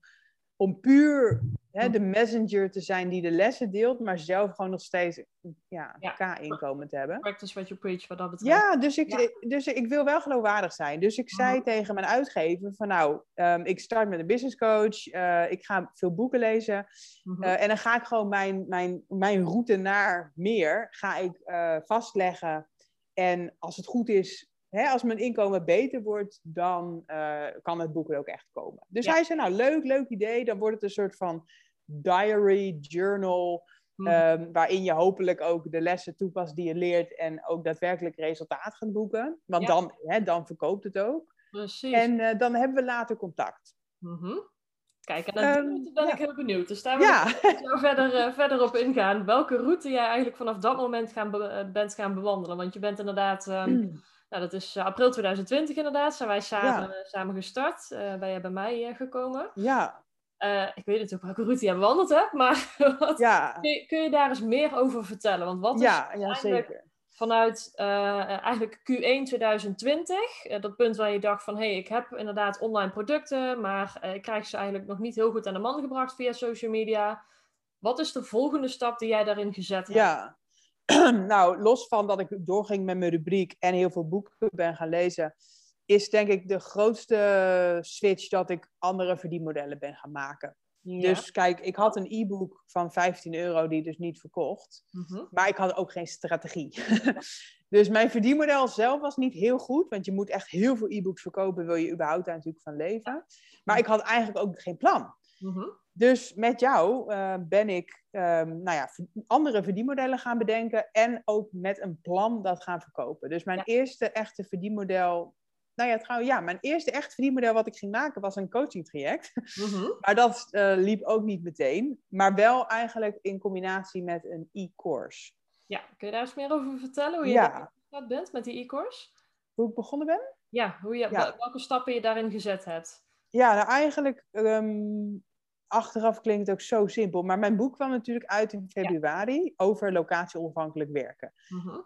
om puur hè, de messenger te zijn die de lessen deelt, maar zelf gewoon nog steeds ja, ja. K-inkomen te hebben. Practice what you preach, wat dat betreft. Ja, dus ik, dus ik wil wel geloofwaardig zijn. Dus ik zei mhm. tegen mijn uitgever van nou, um, ik start met een business coach, uh, ik ga veel boeken lezen mhm. uh, en dan ga ik gewoon mijn, mijn, mijn route naar meer ga ik uh, vastleggen. En als het goed is, hè, als mijn inkomen beter wordt, dan uh, kan het boek er ook echt komen. Dus hij zei, nou leuk, leuk idee. Dan wordt het een soort van diary, journal, mhm. ehm, waarin je hopelijk ook de lessen toepast die je leert en ook daadwerkelijk resultaat gaat boeken. Want dan, hè, dan verkoopt het ook. Precies. En uh, dan hebben we later contact. Mm Kijk, en dan um, ben ik heel benieuwd. Dus daar wil ja. ik zo verder, uh, verder op ingaan. Welke route jij eigenlijk vanaf dat moment gaan bent gaan bewandelen? Want je bent inderdaad... Um, Nou, dat is eh, april 2020 inderdaad. Zijn wij samen, eh, samen gestart. Uh, ben jij bij mij gekomen. Ja. ik weet natuurlijk welke route jij bewandeld hebt, maar wat, ja. kun, je, kun, je, daar eens meer over vertellen? Want wat is ja, ja, zeker. vanuit eigenlijk Q1 2020, dat punt waar je dacht van hé, hey, ik heb inderdaad online producten, maar ik krijg ze eigenlijk nog niet heel goed aan de man gebracht via social media. Wat is de volgende stap die jij daarin gezet hebt? Ja, nou, los van dat ik doorging met mijn rubriek en heel veel boeken ben gaan lezen, is denk ik de grootste switch dat ik andere verdienmodellen ben gaan maken. Dus kijk, ik had een e-book van 15 euro die dus niet verkocht. Mhm. Maar ik had ook geen strategie. dus mijn verdienmodel zelf was niet heel goed. Want je moet echt heel veel e-books verkopen, wil je überhaupt daar natuurlijk van leven. Maar ik had eigenlijk ook geen plan. Mhm. Dus met jou uh, ben ik um, nou ja, andere verdienmodellen gaan bedenken en ook met een plan dat gaan verkopen. Dus mijn eerste echte verdienmodel, nou ja, trouwens, ja, mijn eerste echt verdienmodel wat ik ging maken was een coaching traject. Mhm. maar dat uh, liep ook niet meteen, maar wel eigenlijk in combinatie met een e-course. Ja, kun je daar eens meer over vertellen hoe je ja. dat bent met die e-course? Hoe ik begonnen ben? Ja, hoe je, welke stappen je daarin gezet hebt. Ja, nou eigenlijk um, achteraf klinkt het ook zo simpel. Maar mijn boek kwam natuurlijk uit in februari over locatie-onafhankelijk werken. Mhm.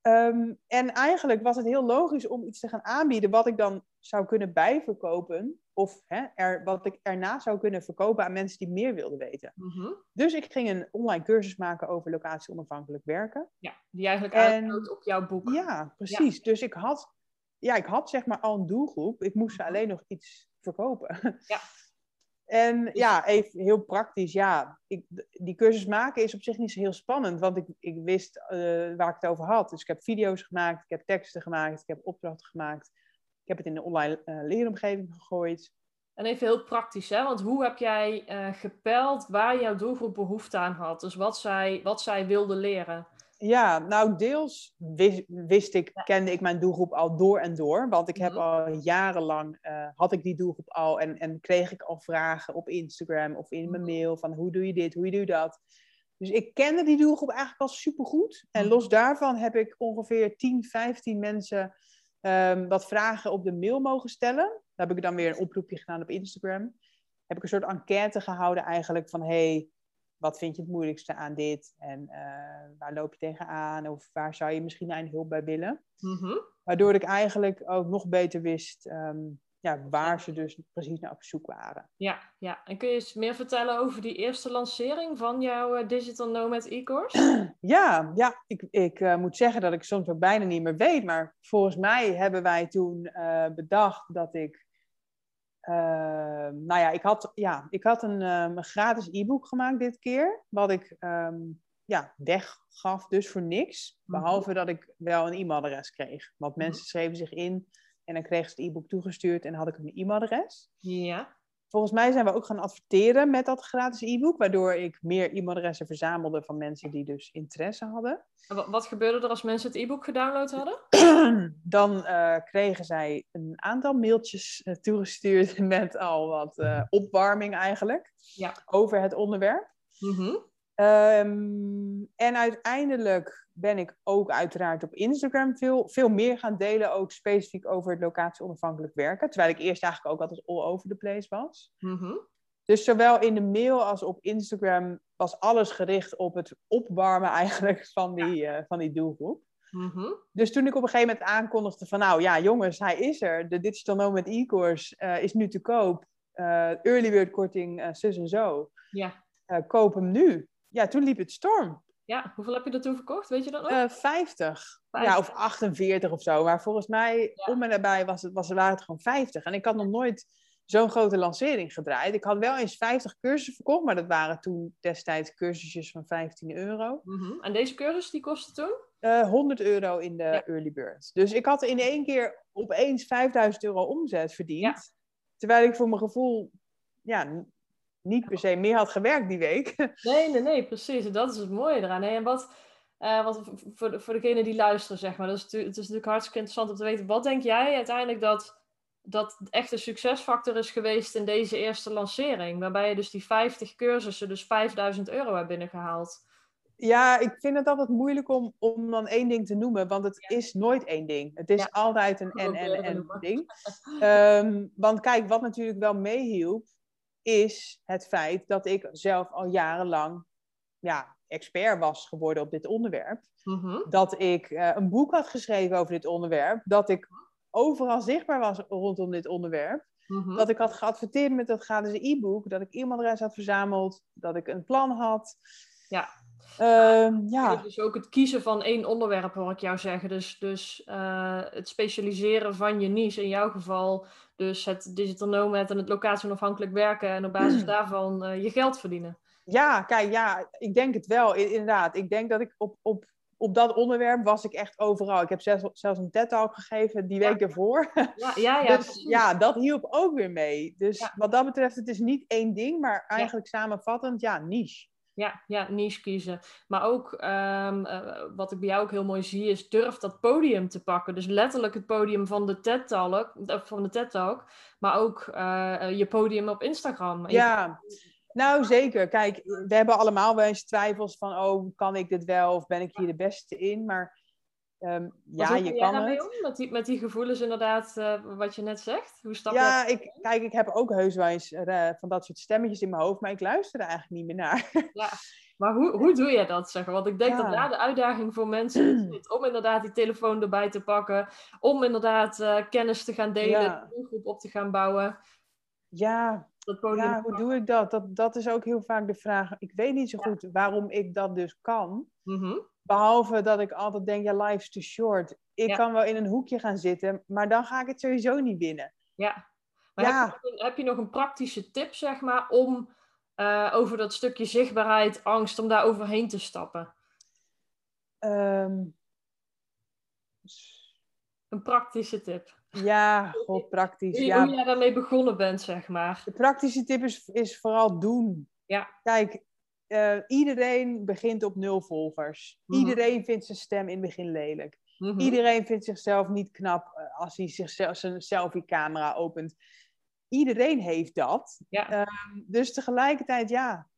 Ehm, en eigenlijk was het heel logisch om iets te gaan aanbieden wat ik dan zou kunnen bijverkopen. Of hè, er, wat ik erna zou kunnen verkopen aan mensen die meer wilden weten. Mhm. Dus ik ging een online cursus maken over locatie-onafhankelijk werken. Ja, die eigenlijk aansluit op jouw boek. Ja, precies. Dus ik had, ja, ik had zeg maar al een doelgroep. Ik moest mhm. alleen nog iets verkopen. Ja. En ja, even heel praktisch, ja, ik, die cursus maken is op zich niet zo heel spannend, want ik, ik wist uh, waar ik het over had. Dus ik heb video's gemaakt, ik heb teksten gemaakt, ik heb opdrachten gemaakt. Ik heb het in de online uh, leeromgeving gegooid. En even heel praktisch, hè? want hoe heb jij uh, gepeld waar jouw doelgroep behoefte aan had? Dus wat zij, wat zij wilde leren? Ja, nou deels wist, ik, kende ik mijn doelgroep al door en door. Want ik heb mhm. al jarenlang, uh, had ik die doelgroep al en, en kreeg ik al vragen op Instagram of in mijn mhm. mail van hoe doe je dit, hoe doe je dat. Dus ik kende die doelgroep eigenlijk al supergoed. En mhm. los daarvan heb ik ongeveer 10, 15 mensen um, wat vragen op de mail mogen stellen. Daar heb ik dan weer een oproepje gedaan op Instagram. Heb ik een soort enquête gehouden eigenlijk van hey, wat vind je het moeilijkste aan dit? En uh, waar loop je tegenaan? Of waar zou je misschien een hulp bij willen? Mm Waardoor ik eigenlijk ook nog beter wist um, ja, waar ze dus precies naar op zoek waren. Ja, ja, en kun je eens meer vertellen over die eerste lancering van jouw uh, Digital Nomad e-course? Ja, ja ik, ik uh, moet zeggen dat ik soms ook bijna niet meer weet. Maar volgens mij hebben wij toen bedacht dat ik Ehm, nou ja, ik had, ja, ik had een, um, gratis e-book gemaakt dit keer. Wat ik um, ja, weggaf, dus voor niks. Mhm. Behalve dat ik wel een e-mailadres kreeg. Want mensen mhm. schreven zich in en dan kregen ze het e-book toegestuurd en had ik een e-mailadres. Ja. Volgens mij zijn we ook gaan adverteren met dat gratis e-book, waardoor ik meer e-mailadressen verzamelde van mensen die dus interesse hadden. En wat gebeurde er als mensen het e-book gedownload hadden? Dan uh, kregen zij een aantal mailtjes uh, toegestuurd met al wat uh, opwarming eigenlijk ja. over het onderwerp. Mm Um, en uiteindelijk ben ik ook uiteraard op Instagram veel, veel meer gaan delen, ook specifiek over het locatie-onafhankelijk werken. Terwijl ik eerst eigenlijk ook altijd all over the place was. Mm Dus zowel in de mail als op Instagram was alles gericht op het opwarmen eigenlijk van die, ja. uh, van die doelgroep. Mm Dus toen ik op een gegeven moment aankondigde van nou ja jongens, hij is er. De Digital Nomad e-course uh, is nu te koop. Uh, early bird korting zus en zo. Ja koop hem nu. Ja, toen liep het storm. Ja, hoeveel heb je er toen verkocht? Weet je dat nog? Uh, 50. Ja, of 48 of zo. Maar volgens mij, om en nabij, was het, was, waren het gewoon 50. En ik had nog nooit zo'n grote lancering gedraaid. Ik had wel eens 50 cursussen verkocht, maar dat waren toen destijds cursusjes van 15 euro. Mm En deze cursus, die kostte toen? Uh, eh, 100 euro in de early bird. Dus ik had in één keer opeens 5000 euro omzet verdiend. Terwijl ik voor mijn gevoel ja, niet per se meer had gewerkt die week. Nee, nee, nee, precies. Dat is het mooie eraan. En wat, uh, wat voor, de, voor degene die luisteren, zeg maar, dat is, het is natuurlijk hartstikke interessant om te weten. Wat denk jij uiteindelijk dat, dat echt een succesfactor is geweest in deze eerste lancering? Waarbij je dus die 50 cursussen, dus 5000 euro hebt binnengehaald. Ja, ik vind het altijd moeilijk om, om dan één ding te noemen, want het is nooit één ding. Het is altijd een en, en, en ding. Um, want kijk, wat natuurlijk wel meehielp, is het feit dat ik zelf al jarenlang ja, expert was geworden op dit onderwerp. Mhm. Dat ik uh, een boek had geschreven over dit onderwerp. Dat ik overal zichtbaar was rondom dit onderwerp. Mhm. Dat ik had geadverteerd met dat gratis e-book. Dat ik e-mailadres had verzameld. Dat ik een plan had. Ja. Uh, ja. Dus ook het kiezen van één onderwerp hoor ik jou zeggen. Dus, dus uh, het specialiseren van je niche. In jouw geval dus het digital nomad en het locatie onafhankelijk werken. En op basis daarvan uh, je geld verdienen. Ja, kijk, ja, ik denk het wel, inderdaad. Ik denk dat ik op, op, op dat onderwerp was ik echt overal. Ik heb zelfs, zelfs een TED-talk gegeven die week ervoor. Ja, ja, ja. dus ja, dat hielp ook weer mee. Dus wat dat betreft, het is niet één ding, maar eigenlijk samenvattend, ja, niche. Ja, ja, niche kiezen. Maar ook, um, uh, wat ik bij jou ook heel mooi zie, is durf dat podium te pakken. Dus letterlijk het podium van de TED-talk, van de TED-talk maar ook uh, je podium op Instagram. Ja, nou zeker. Kijk, we hebben allemaal wel eens twijfels van, oh, kan ik dit wel of ben ik hier de beste in? Maar um, ja, je kan het. Om? Met die, met die gevoelens inderdaad, uh, wat je net zegt? Hoe stap ja, ik, kijk, ik heb ook heus wel eens uh, van dat soort stemmetjes in mijn hoofd, maar ik luister er eigenlijk niet meer naar. Ja, maar hoe, hoe doe je dat, zeg Want ik denk dat daar de uitdaging voor mensen is om inderdaad die telefoon erbij te pakken, om inderdaad uh, kennis te gaan delen, ja. een groep op te gaan bouwen. Ja, ja, hoe doe ik dat? dat? Dat is ook heel vaak de vraag. Ik weet niet zo goed waarom ik dat dus kan. Mm Behalve dat ik altijd denk, ja, life's too short. Ik kan wel in een hoekje gaan zitten, maar dan ga ik het sowieso niet binnen. Ja. Maar ja. Heb, je een, heb, je nog een praktische tip, zeg maar, om uh, over dat stukje zichtbaarheid, angst, om daar overheen te stappen? Um... Een praktische tip. Ja, god, praktisch. Hoe, ja. hoe jij daarmee begonnen bent, zeg maar. De praktische tip is, is vooral doen. Ja. Kijk, uh, iedereen begint op nul volgers. Mhm. Iedereen vindt zijn stem in het begin lelijk. Mhm. Iedereen vindt zichzelf niet knap uh, als hij zichzelf, zijn selfie-camera opent. Iedereen heeft dat. Ja. Uh, dus tegelijkertijd, ja,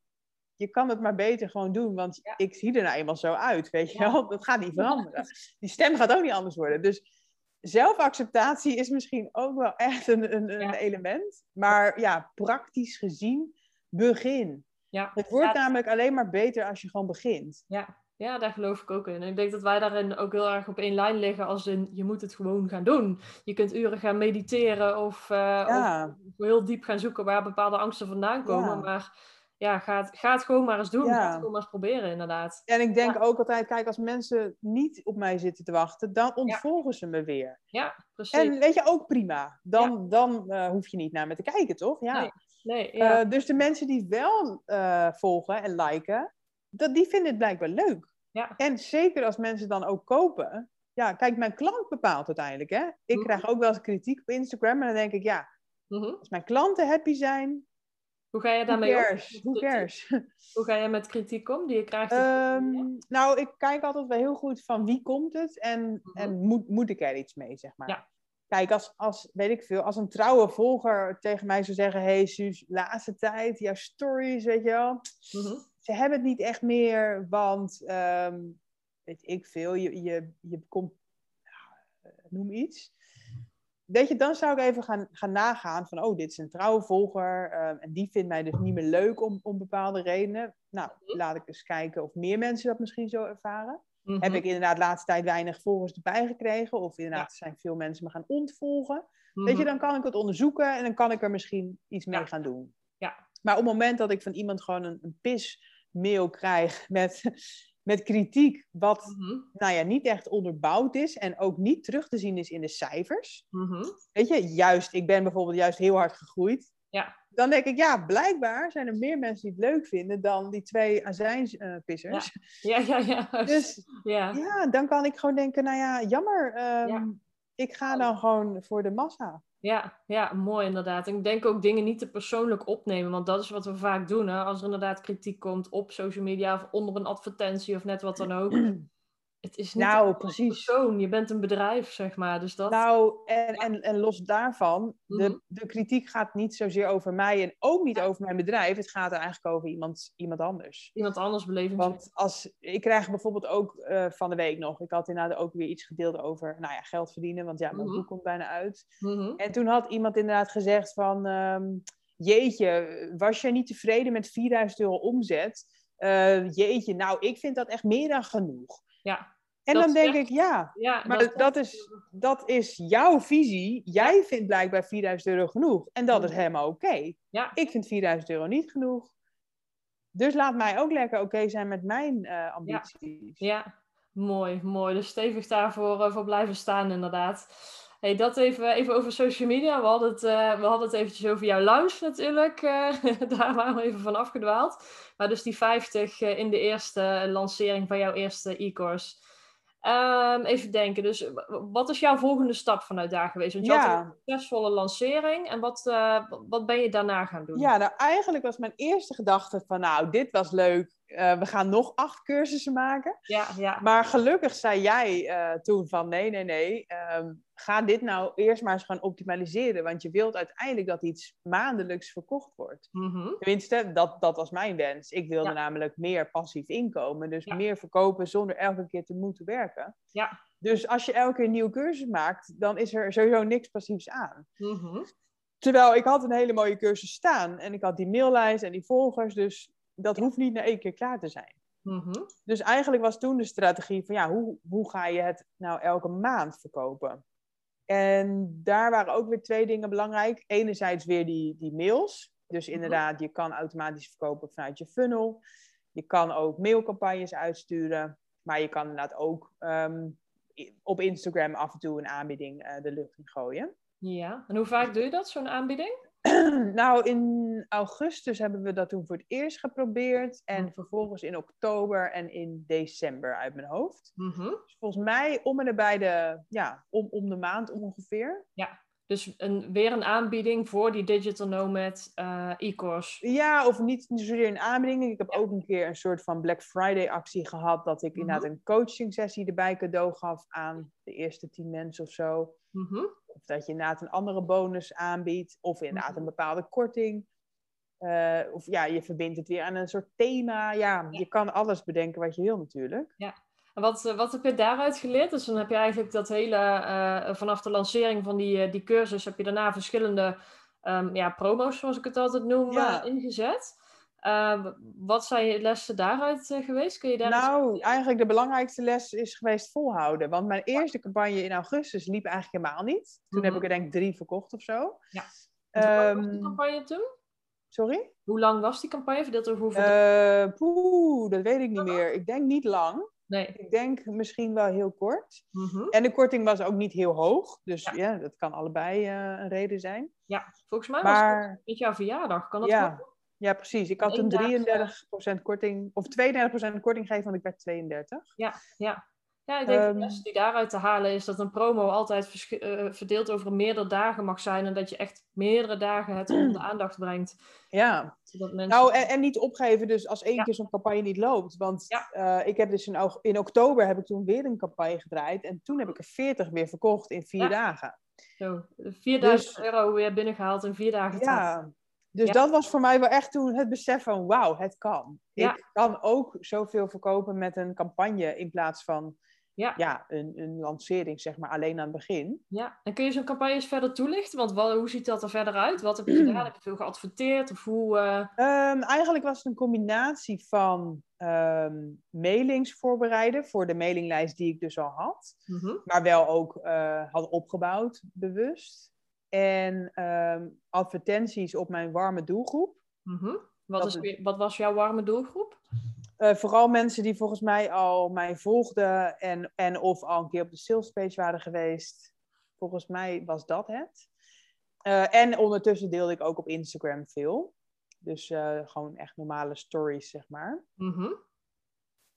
je kan het maar beter gewoon doen, want ja. ik zie er nou eenmaal zo uit, weet je wel. Dat gaat niet veranderen. Die stem gaat ook niet anders worden. Dus zelfacceptatie is misschien ook wel echt een, een, een element. Maar ja, praktisch gezien, begin. Ja. Het wordt namelijk alleen maar beter als je gewoon begint. Ja. ja, daar geloof ik ook in. En ik denk dat wij daarin ook heel erg op één lijn liggen als in, je moet het gewoon gaan doen. Je kunt uren gaan mediteren of, uh, of heel diep gaan zoeken waar bepaalde angsten vandaan komen. Maar ja, ga het, ga het gewoon maar eens doen. Ja. Ga het gewoon maar eens proberen, inderdaad. En ik denk ook altijd, kijk, als mensen niet op mij zitten te wachten, dan ontvolgen ze me weer. Ja, precies. En weet je, ook prima. Dan, dan uh, hoef je niet naar me te kijken, toch? Ja. Nee. Nee uh, dus de mensen die wel uh, volgen en liken, dat, die vinden het blijkbaar leuk. Ja. En zeker als mensen dan ook kopen. Ja, kijk, mijn klant bepaalt uiteindelijk, hè. Ik mm krijg ook wel eens kritiek op Instagram en dan denk ik, ja, mm -hmm. als mijn klanten happy zijn, hoe ga je daarmee om? Hoe cares? Hoe ga je met kritiek om die je krijgt? Um, nou, ik kijk altijd wel heel goed van wie komt het en, mm -hmm. en moet, moet ik er iets mee, zeg maar. Ja. Kijk, als, als, weet ik veel, als een trouwe volger tegen mij zou zeggen... hey, Suus, laatste tijd, jouw stories, weet je wel... Mm -hmm. Ze hebben het niet echt meer, want... Um, weet ik veel, je, je, je komt... noem iets weet je, dan zou ik even gaan, gaan nagaan van, oh, dit is een trouwe volger uh, en die vindt mij dus niet meer leuk om, om bepaalde redenen. Nou, mhm. laat ik eens kijken of meer mensen dat misschien zo ervaren. Heb ik inderdaad de laatste tijd weinig volgers erbij gekregen of inderdaad ja. zijn veel mensen me gaan ontvolgen. Weet je, mhm. dan kan ik het onderzoeken en dan kan ik er misschien iets mee ja. gaan doen. Ja. Maar op het moment dat ik van iemand gewoon een, een pismail krijg met, met kritiek, wat Mhm. nou ja, niet echt onderbouwd is en ook niet terug te zien is in de cijfers. Mhm. Weet je, juist, ik ben bijvoorbeeld juist heel hard gegroeid. Ja. Dan denk ik, ja, blijkbaar zijn er meer mensen die het leuk vinden dan die twee azijnpissers. Ja, ja, ja. Dus ja. ja, dan kan ik gewoon denken, nou ja, jammer. ehm, Ja. Ik ga dan gewoon voor de massa. Ja, ja, mooi inderdaad. En ik denk ook dingen niet te persoonlijk opnemen, want dat is wat we vaak doen. Hè? Als er inderdaad kritiek komt op social media of onder een advertentie of net wat dan ook. Het is niet Nou, een precies. persoon, je bent een bedrijf, zeg maar. Dus dat... Nou, en, en, en los daarvan, Mhm. de, de kritiek gaat niet zozeer over mij en ook niet over mijn bedrijf. Het gaat er eigenlijk over iemand, iemand anders. Iemand anders beleving. Want als, ik krijg bijvoorbeeld ook eh, van de week nog, ik had inderdaad ook weer iets gedeeld over nou ja, geld verdienen, want ja, mijn Mhm. boek komt bijna uit. Mhm. En toen had iemand inderdaad gezegd van, ehm, jeetje, was jij niet tevreden met 4000 euro omzet? Eh, jeetje, nou, ik vind dat echt meer dan genoeg. Ja. En Dat dan denk ik, ja, Ja, maar dat, is, dat is jouw visie. Jij vindt blijkbaar 4000 euro genoeg. En dat is Mhm. helemaal oké. Ja, Ik vind 4000 euro niet genoeg. Dus laat mij ook lekker oké zijn met mijn eh, ambities. ja, mooi, mooi. Dus stevig daarvoor eh, voor blijven staan, inderdaad. Hey, dat even, even over social media. We hadden het, eh, we hadden het eventjes over jouw launch natuurlijk. daar waren we even van afgedwaald. Maar dus die 50 eh, in de eerste lancering van jouw eerste e-course. Ehm, even denken, dus wat is jouw volgende stap vanuit daar geweest? Want je had Ja. een succesvolle lancering. En wat, eh, wat ben je daarna gaan doen? Ja, nou eigenlijk was mijn eerste gedachte van, nou, dit was leuk. Eh, we gaan nog acht cursussen maken. ja, ja. Maar gelukkig zei jij eh, toen van, nee, nee, nee. ehm, ga dit nou eerst maar eens gaan optimaliseren. Want je wilt uiteindelijk dat iets maandelijks verkocht wordt. Mhm. Tenminste, dat, dat was mijn wens. Ik wilde Ja. namelijk meer passief inkomen. Dus meer verkopen zonder elke keer te moeten werken. Ja. Dus als je elke keer een nieuwe cursus maakt, dan is er sowieso niks passiefs aan. Mhm. Terwijl ik had een hele mooie cursus staan. En ik had die maillijst en die volgers. Dus dat hoeft niet na één keer klaar te zijn. Mhm. Dus eigenlijk was toen de strategie van ja, hoe, hoe ga je het nou elke maand verkopen? En daar waren ook weer twee dingen belangrijk. Enerzijds weer die, die mails. Dus inderdaad, je kan automatisch verkopen vanuit je funnel. Je kan ook mailcampagnes uitsturen. Maar je kan inderdaad ook ehm, op Instagram af en toe een aanbieding eh, de lucht in gooien. Ja, en hoe vaak doe je dat, zo'n aanbieding? nou, in augustus hebben we dat toen voor het eerst geprobeerd. En Mhm. vervolgens in oktober en in december uit mijn hoofd. Mhm. Dus volgens mij om en nabij de, ja, om, om de maand ongeveer. Dus een, weer een aanbieding voor die Digital Nomad eh, e-course. Ja, of niet zozeer een aanbieding. Ik heb Ja. ook een keer een soort van Black Friday actie gehad. Dat ik Mhm. inderdaad een coaching sessie erbij cadeau gaf aan de eerste tien mensen of zo. Mhm. Of dat je inderdaad een andere bonus aanbiedt. Of inderdaad Mhm. een bepaalde korting. Eh, of ja, je verbindt het weer aan een soort thema. Ja, je kan alles bedenken wat je wil natuurlijk. En wat, eh, wat heb je daaruit geleerd? Dus dan heb je eigenlijk dat hele, eh, vanaf de lancering van die, die cursus, heb je daarna verschillende ehm, ja, promo's, zoals ik het altijd noem, Ja. ingezet. Eh, w- wat zijn je lessen daaruit eh, geweest? Kun je daar eens- Nou, eigenlijk de belangrijkste les is geweest volhouden. Want mijn eerste campagne in augustus liep eigenlijk helemaal niet. Toen heb Mhm. ik er denk ik drie verkocht of zo. Hoe lang was die Ehm, campagne toen? sorry? Hoe lang was die campagne? Verdeeld over hoeveel? Eh poeh, dat weet ik niet meer. Ik denk niet lang. nee. Ik denk misschien wel heel kort. Mhm. En de korting was ook niet heel hoog. Dus Ja. ja, dat kan allebei eh, een reden zijn. Ja, volgens mij was het Maar met jouw verjaardag. Kan dat ja? Ja, precies. Ik had een dag, 33% korting, of 32% korting gegeven, want ik werd 32. Ja, ja. Ja, ik denk Ehm, de les die daaruit te halen is dat een promo altijd eh, verdeeld over meerdere dagen mag zijn. En dat je echt meerdere dagen het onder de aandacht brengt. Ja, mensen... nou en, en niet opgeven dus als één Ja. keer zo'n campagne niet loopt. Want Ja. eh, ik heb dus in, in oktober heb ik toen weer een campagne gedraaid. En toen heb ik er 40 weer verkocht in vier Ja. dagen. Zo, 4000 Dus- euro weer binnengehaald in vier dagen tijd. Dus Ja. dat was voor mij wel echt toen het besef van wauw, het kan. Ja. Ik kan ook zoveel verkopen met een campagne in plaats van Ja. ja, een, een lancering, zeg maar, alleen aan het begin. Ja, en kun je zo'n campagne eens verder toelichten? Want wat, hoe ziet dat er verder uit? Wat heb je gedaan? Heb je veel geadverteerd? Of hoe... eh, Ehm, eigenlijk was het een combinatie van ehm, mailings voorbereiden voor de mailinglijst die ik dus al had. mhm. maar wel ook eh, had opgebouwd, bewust. En ehm, advertenties op mijn warme doelgroep. Mhm. wat, is, wat was jouw warme doelgroep? Uh, vooral mensen die volgens mij al mij volgden en, en of al een keer op de salespage waren geweest. Volgens mij was dat het. Uh, en ondertussen deelde ik ook op Instagram veel. Dus uh, gewoon echt normale stories, zeg maar. Mm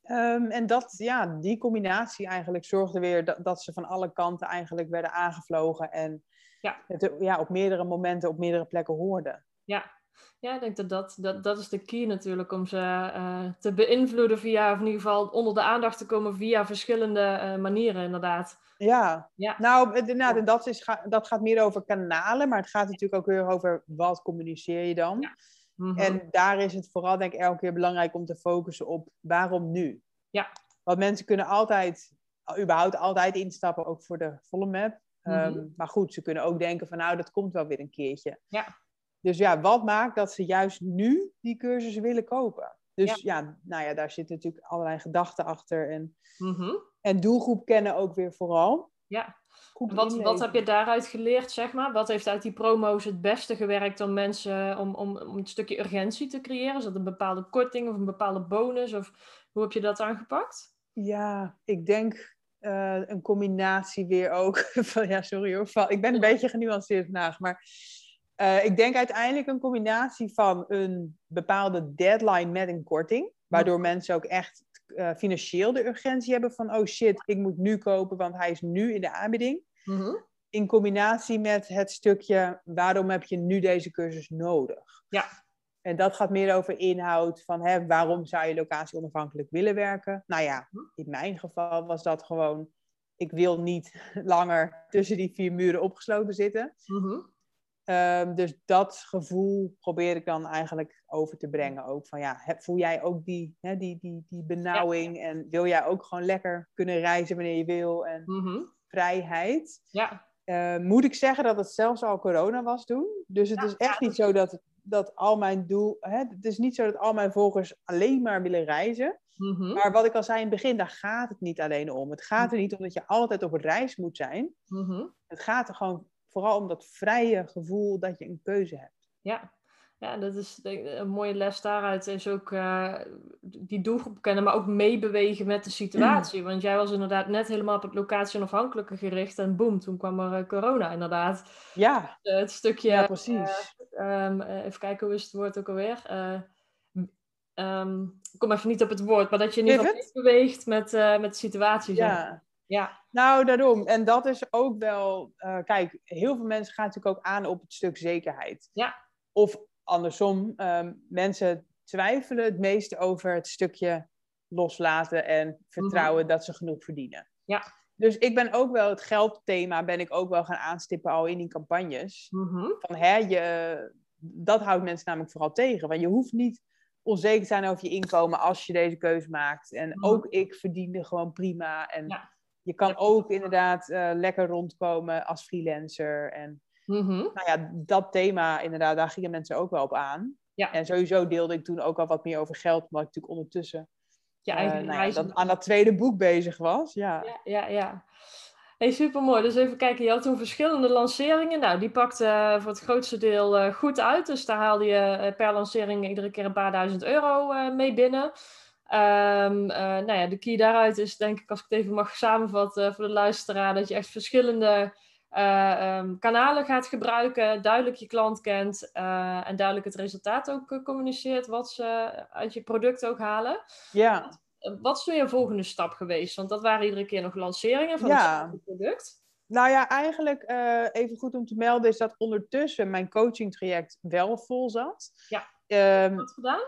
Um, en dat, ja, die combinatie eigenlijk zorgde weer dat, dat ze van alle kanten eigenlijk werden aangevlogen en ja. Het, ja, op meerdere momenten op meerdere plekken hoorden. Ja, ja, ik denk dat dat, dat, dat is de key natuurlijk om ze uh, te beïnvloeden via, of in ieder geval onder de aandacht te komen via verschillende uh, manieren, inderdaad. Ja, ja. nou, inderdaad, en dat, is, dat gaat meer over kanalen, maar het gaat natuurlijk ook weer over wat communiceer je dan. Ja. Mm -hmm. En daar is het vooral, denk ik, elke keer belangrijk om te focussen op waarom nu. Ja. Want mensen kunnen altijd, überhaupt altijd instappen, ook voor de volle map. Mm maar goed, ze kunnen ook denken van nou, dat komt wel weer een keertje. Ja. Dus ja, wat maakt dat ze juist nu die cursus willen kopen? Dus ja. nou ja, daar zitten natuurlijk allerlei gedachten achter. En, mm en doelgroep kennen ook weer vooral. Ja. Wat, wat heb je daaruit geleerd, zeg maar? Wat heeft uit die promo's het beste gewerkt om mensen, om, om, om een stukje urgentie te creëren? Is dat een bepaalde korting of een bepaalde bonus? Of hoe heb je dat aangepakt? Ja, ik denk uh, een combinatie weer ook van, ja, sorry hoor, ik ben een beetje genuanceerd vandaag, maar uh, ik denk uiteindelijk een combinatie van een bepaalde deadline met een korting, waardoor mensen ook echt uh, financieel de urgentie hebben van, oh shit, ik moet nu kopen, want hij is nu in de aanbieding. Mm -hmm. In combinatie met het stukje, waarom heb je nu deze cursus nodig? Ja. En dat gaat meer over inhoud van hè, waarom zou je locatie onafhankelijk willen werken? Nou ja, hm. in mijn geval was dat gewoon, ik wil niet langer tussen die vier muren opgesloten zitten. Mm um, dus dat gevoel probeer ik dan eigenlijk over te brengen ook. Van ja, voel jij ook die, hè, die, die, die benauwing en wil jij ook gewoon lekker kunnen reizen wanneer je wil en mm -hmm. vrijheid? Ja. Uh, moet ik zeggen dat het zelfs al corona was toen. Dus het is echt niet zo dat dat al mijn doel. Hè, het is niet zo dat al mijn volgers alleen maar willen reizen. Mm-hmm. Maar wat ik al zei in het begin, daar gaat het niet alleen om. Het gaat er niet om dat je altijd op reis moet zijn. Mm-hmm. Het gaat er gewoon vooral om dat vrije gevoel dat je een keuze hebt. Ja, ja, dat is een mooie les daaruit. Is ook uh, die doelgroep kennen, maar ook meebewegen met de situatie. Want jij was inderdaad net helemaal op het locatie onafhankelijke gericht. En boem, toen kwam er uh, corona inderdaad. Ja. Uh, het stukje... Ja, precies. Um, even kijken, hoe is het woord ook alweer? Um, ik kom even niet op het woord, maar dat je in ieder geval beweegt met, met de situatie. Ja. Ja. Nou, daarom. En dat is ook wel... kijk, heel veel mensen gaan natuurlijk ook aan op het stuk zekerheid. Ja. Of andersom, um, mensen twijfelen het meeste over het stukje loslaten en vertrouwen mhm. dat ze genoeg verdienen. Ja. Dus ik ben ook wel het geldthema ben ik ook wel gaan aanstippen al in die campagnes. Mm Van hè, je, dat houdt mensen namelijk vooral tegen. Want je hoeft niet onzeker te zijn over je inkomen als je deze keuze maakt. En mhm. ook ik verdiende gewoon prima. En je kan ook inderdaad uh, lekker rondkomen als freelancer. En Mm Nou ja, dat thema inderdaad, daar gingen mensen ook wel op aan. Ja. En sowieso deelde ik toen ook al wat meer over geld, omdat ik natuurlijk ondertussen ja, uh, nou ja, dat, aan dat tweede boek bezig was. Ja, ja, ja. ja. Hey, supermooi. Dus even kijken, je had toen verschillende lanceringen. Nou, die pakte uh, voor het grootste deel uh, goed uit. Dus daar haalde je per lancering iedere keer een paar duizend euro mee binnen. Um, nou ja, de key daaruit is denk ik, als ik het even mag samenvatten voor de luisteraar, dat je echt verschillende uh, kanalen gaat gebruiken, duidelijk je klant kent uh, en duidelijk het resultaat ook uh, communiceert wat ze uit je product ook halen. Ja. Wat, wat is nu je volgende stap geweest? Want dat waren iedere keer nog lanceringen van ja. het product. Nou ja, eigenlijk even goed om te melden is dat ondertussen mijn coaching traject wel vol zat. Ja. Um, wat gedaan?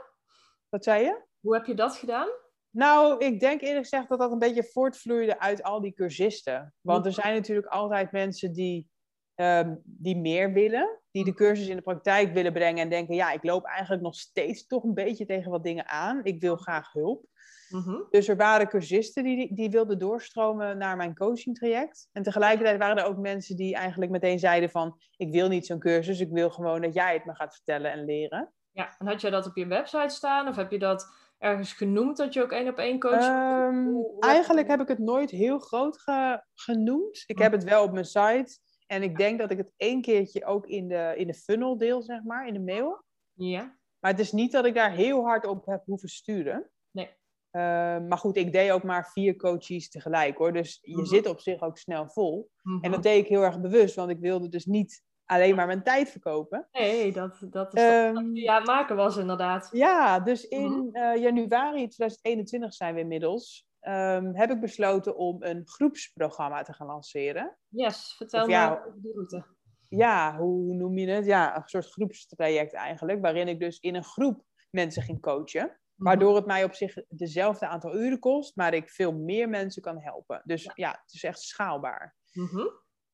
Wat zei je? Hoe heb je dat gedaan? Nou, ik denk eerlijk gezegd dat dat een beetje voortvloeide uit al die cursisten. Want er zijn natuurlijk altijd mensen die, um, die meer willen, die de cursus in de praktijk willen brengen en denken, ja, ik loop eigenlijk nog steeds toch een beetje tegen wat dingen aan. Ik wil graag hulp. Mm-hmm. Dus er waren cursisten die, die wilden doorstromen naar mijn coaching traject. En tegelijkertijd waren er ook mensen die eigenlijk meteen zeiden van, ik wil niet zo'n cursus, ik wil gewoon dat jij het me gaat vertellen en leren. Ja, en had jij dat op je website staan of heb je dat ergens genoemd dat je ook één op één coach? Um, eigenlijk heb ik het nooit heel groot genoemd. Ik heb het wel op mijn site. En ik denk dat ik het één keertje ook in de, in de funnel deel, zeg maar, in de mail. Ja. Maar het is niet dat ik daar heel hard op heb hoeven sturen. Nee. Uh, maar goed, ik deed ook maar vier coaches tegelijk hoor. Dus je Mhm. zit op zich ook snel vol. Mhm. En dat deed ik heel erg bewust, want ik wilde dus niet alleen maar mijn tijd verkopen. Nee, dat, dat is Ehm, dat je aan het maken was inderdaad. Ja, dus in eh, januari 2021 zijn we inmiddels. ehm, heb ik besloten om een groepsprogramma te gaan lanceren. Yes, vertel me ja, over die route. Ja, hoe noem je het? Ja, een soort groepstraject eigenlijk, waarin ik dus in een groep mensen ging coachen. Mhm. Waardoor het mij op zich dezelfde aantal uren kost, maar ik veel meer mensen kan helpen. Dus Ja. ja, het is echt schaalbaar. Mhm.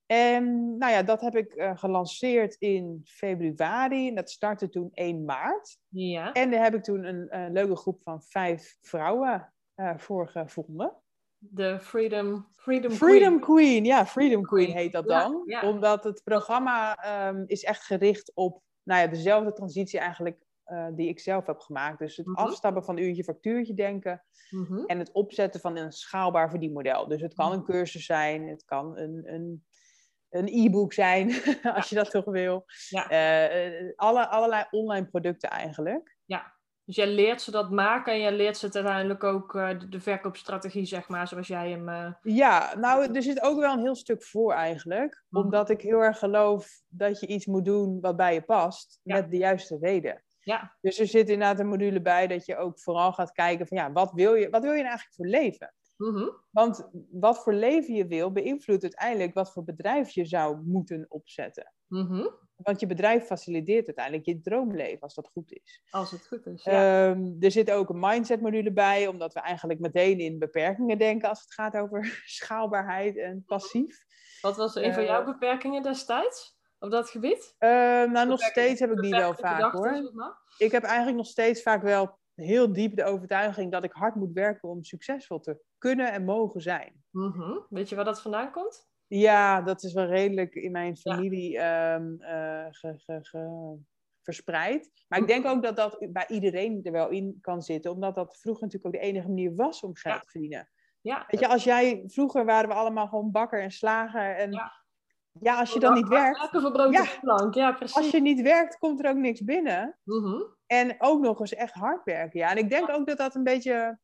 En nou ja, dat heb ik eh, gelanceerd in februari. En dat startte toen 1 maart. Ja. En daar heb ik toen een, leuke groep van vijf vrouwen eh, voor gevonden. De Freedom, Freedom, Freedom Queen. Queen, ja, Freedom Queen heet dat dan. ja. Omdat het programma ehm, is echt gericht op nou ja, dezelfde transitie eigenlijk eh, die ik zelf heb gemaakt. Dus het Mhm. afstappen van uurtje factuurtje denken Mhm. en het opzetten van een schaalbaar verdienmodel. Dus het kan een Mhm. cursus zijn, het kan een, een, een e-book zijn, als je dat toch wil. Ja. Eh, eh, alle, allerlei online producten eigenlijk. Dus jij leert ze dat maken en jij leert ze uiteindelijk ook eh, de, verkoopstrategie, zeg maar, zoals jij hem... Ja, nou, er zit ook wel een heel stuk voor eigenlijk. Mhm. Omdat ik heel erg geloof dat je iets moet doen wat bij je past, Ja. met de juiste reden. Ja. Dus er zit inderdaad een module bij dat je ook vooral gaat kijken van ja, wat wil je, wat wil je nou eigenlijk voor leven? Mhm. Want wat voor leven je wil, beïnvloedt uiteindelijk wat voor bedrijf je zou moeten opzetten. Mhm. Want je bedrijf faciliteert uiteindelijk je droomleven, als dat goed is. Als het goed is. Ja. Ehm, er zit ook een mindset module bij, omdat we eigenlijk meteen in beperkingen denken als het gaat over schaalbaarheid en passief. Wat was een van jouw eh, beperkingen destijds op dat gebied? Ehm, nou, nog steeds heb ik die wel vaak hoor. Ik heb eigenlijk nog steeds vaak wel heel diep de overtuiging dat ik hard moet werken om succesvol te kunnen en mogen zijn. Mhm. Weet je waar dat vandaan komt? Ja, dat is wel redelijk in mijn familie ehm, eh, ge- ge- ge- verspreid. Maar ik denk ook dat dat bij iedereen er wel in kan zitten, omdat dat vroeger natuurlijk ook de enige manier was om geld Ja. te verdienen. Ja. Weet je, als jij, vroeger waren we allemaal gewoon bakker en slager. En ja, Ja. als je dan niet werkt, Ja. plank. Ja, precies. als je niet werkt, komt er ook niks binnen. Mhm. En ook nog eens echt hard werken. Ja, en ik denk ook dat dat een beetje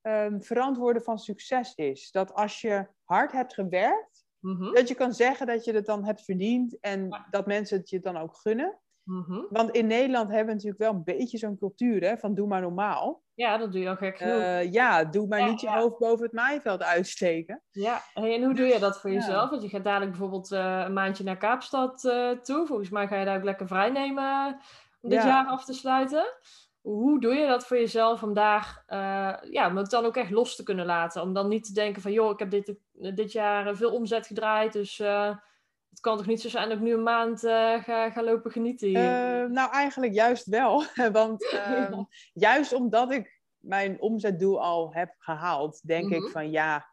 ehm, verantwoorden van succes is. Dat als je hard hebt gewerkt, Mhm. dat je kan zeggen dat je het dan hebt verdiend en Ja. dat mensen het je dan ook gunnen. Mhm. Want in Nederland hebben we natuurlijk wel een beetje zo'n cultuur hè, van doe maar normaal. Ja, dat doe je al gek genoeg. Eh, ja, doe maar Ja, niet je hoofd boven het maaiveld uitsteken. Ja, hey, en hoe doe je dat voor Ja. jezelf? Want je gaat dadelijk bijvoorbeeld eh, een maandje naar Kaapstad eh, toe. Volgens mij ga je daar ook lekker vrij nemen om dit Ja. jaar af te sluiten. Hoe doe je dat voor jezelf om daar, ja, om het dan ook echt los te kunnen laten? Om dan niet te denken van, joh, ik heb dit, dit jaar veel omzet gedraaid, dus het kan toch niet zo zijn dat ik nu een maand eh, ga, ga lopen genieten hier? Eh, nou, eigenlijk juist wel. Want ehm, Ja. juist omdat ik mijn omzetdoel al heb gehaald, denk ik Mhm. van ja,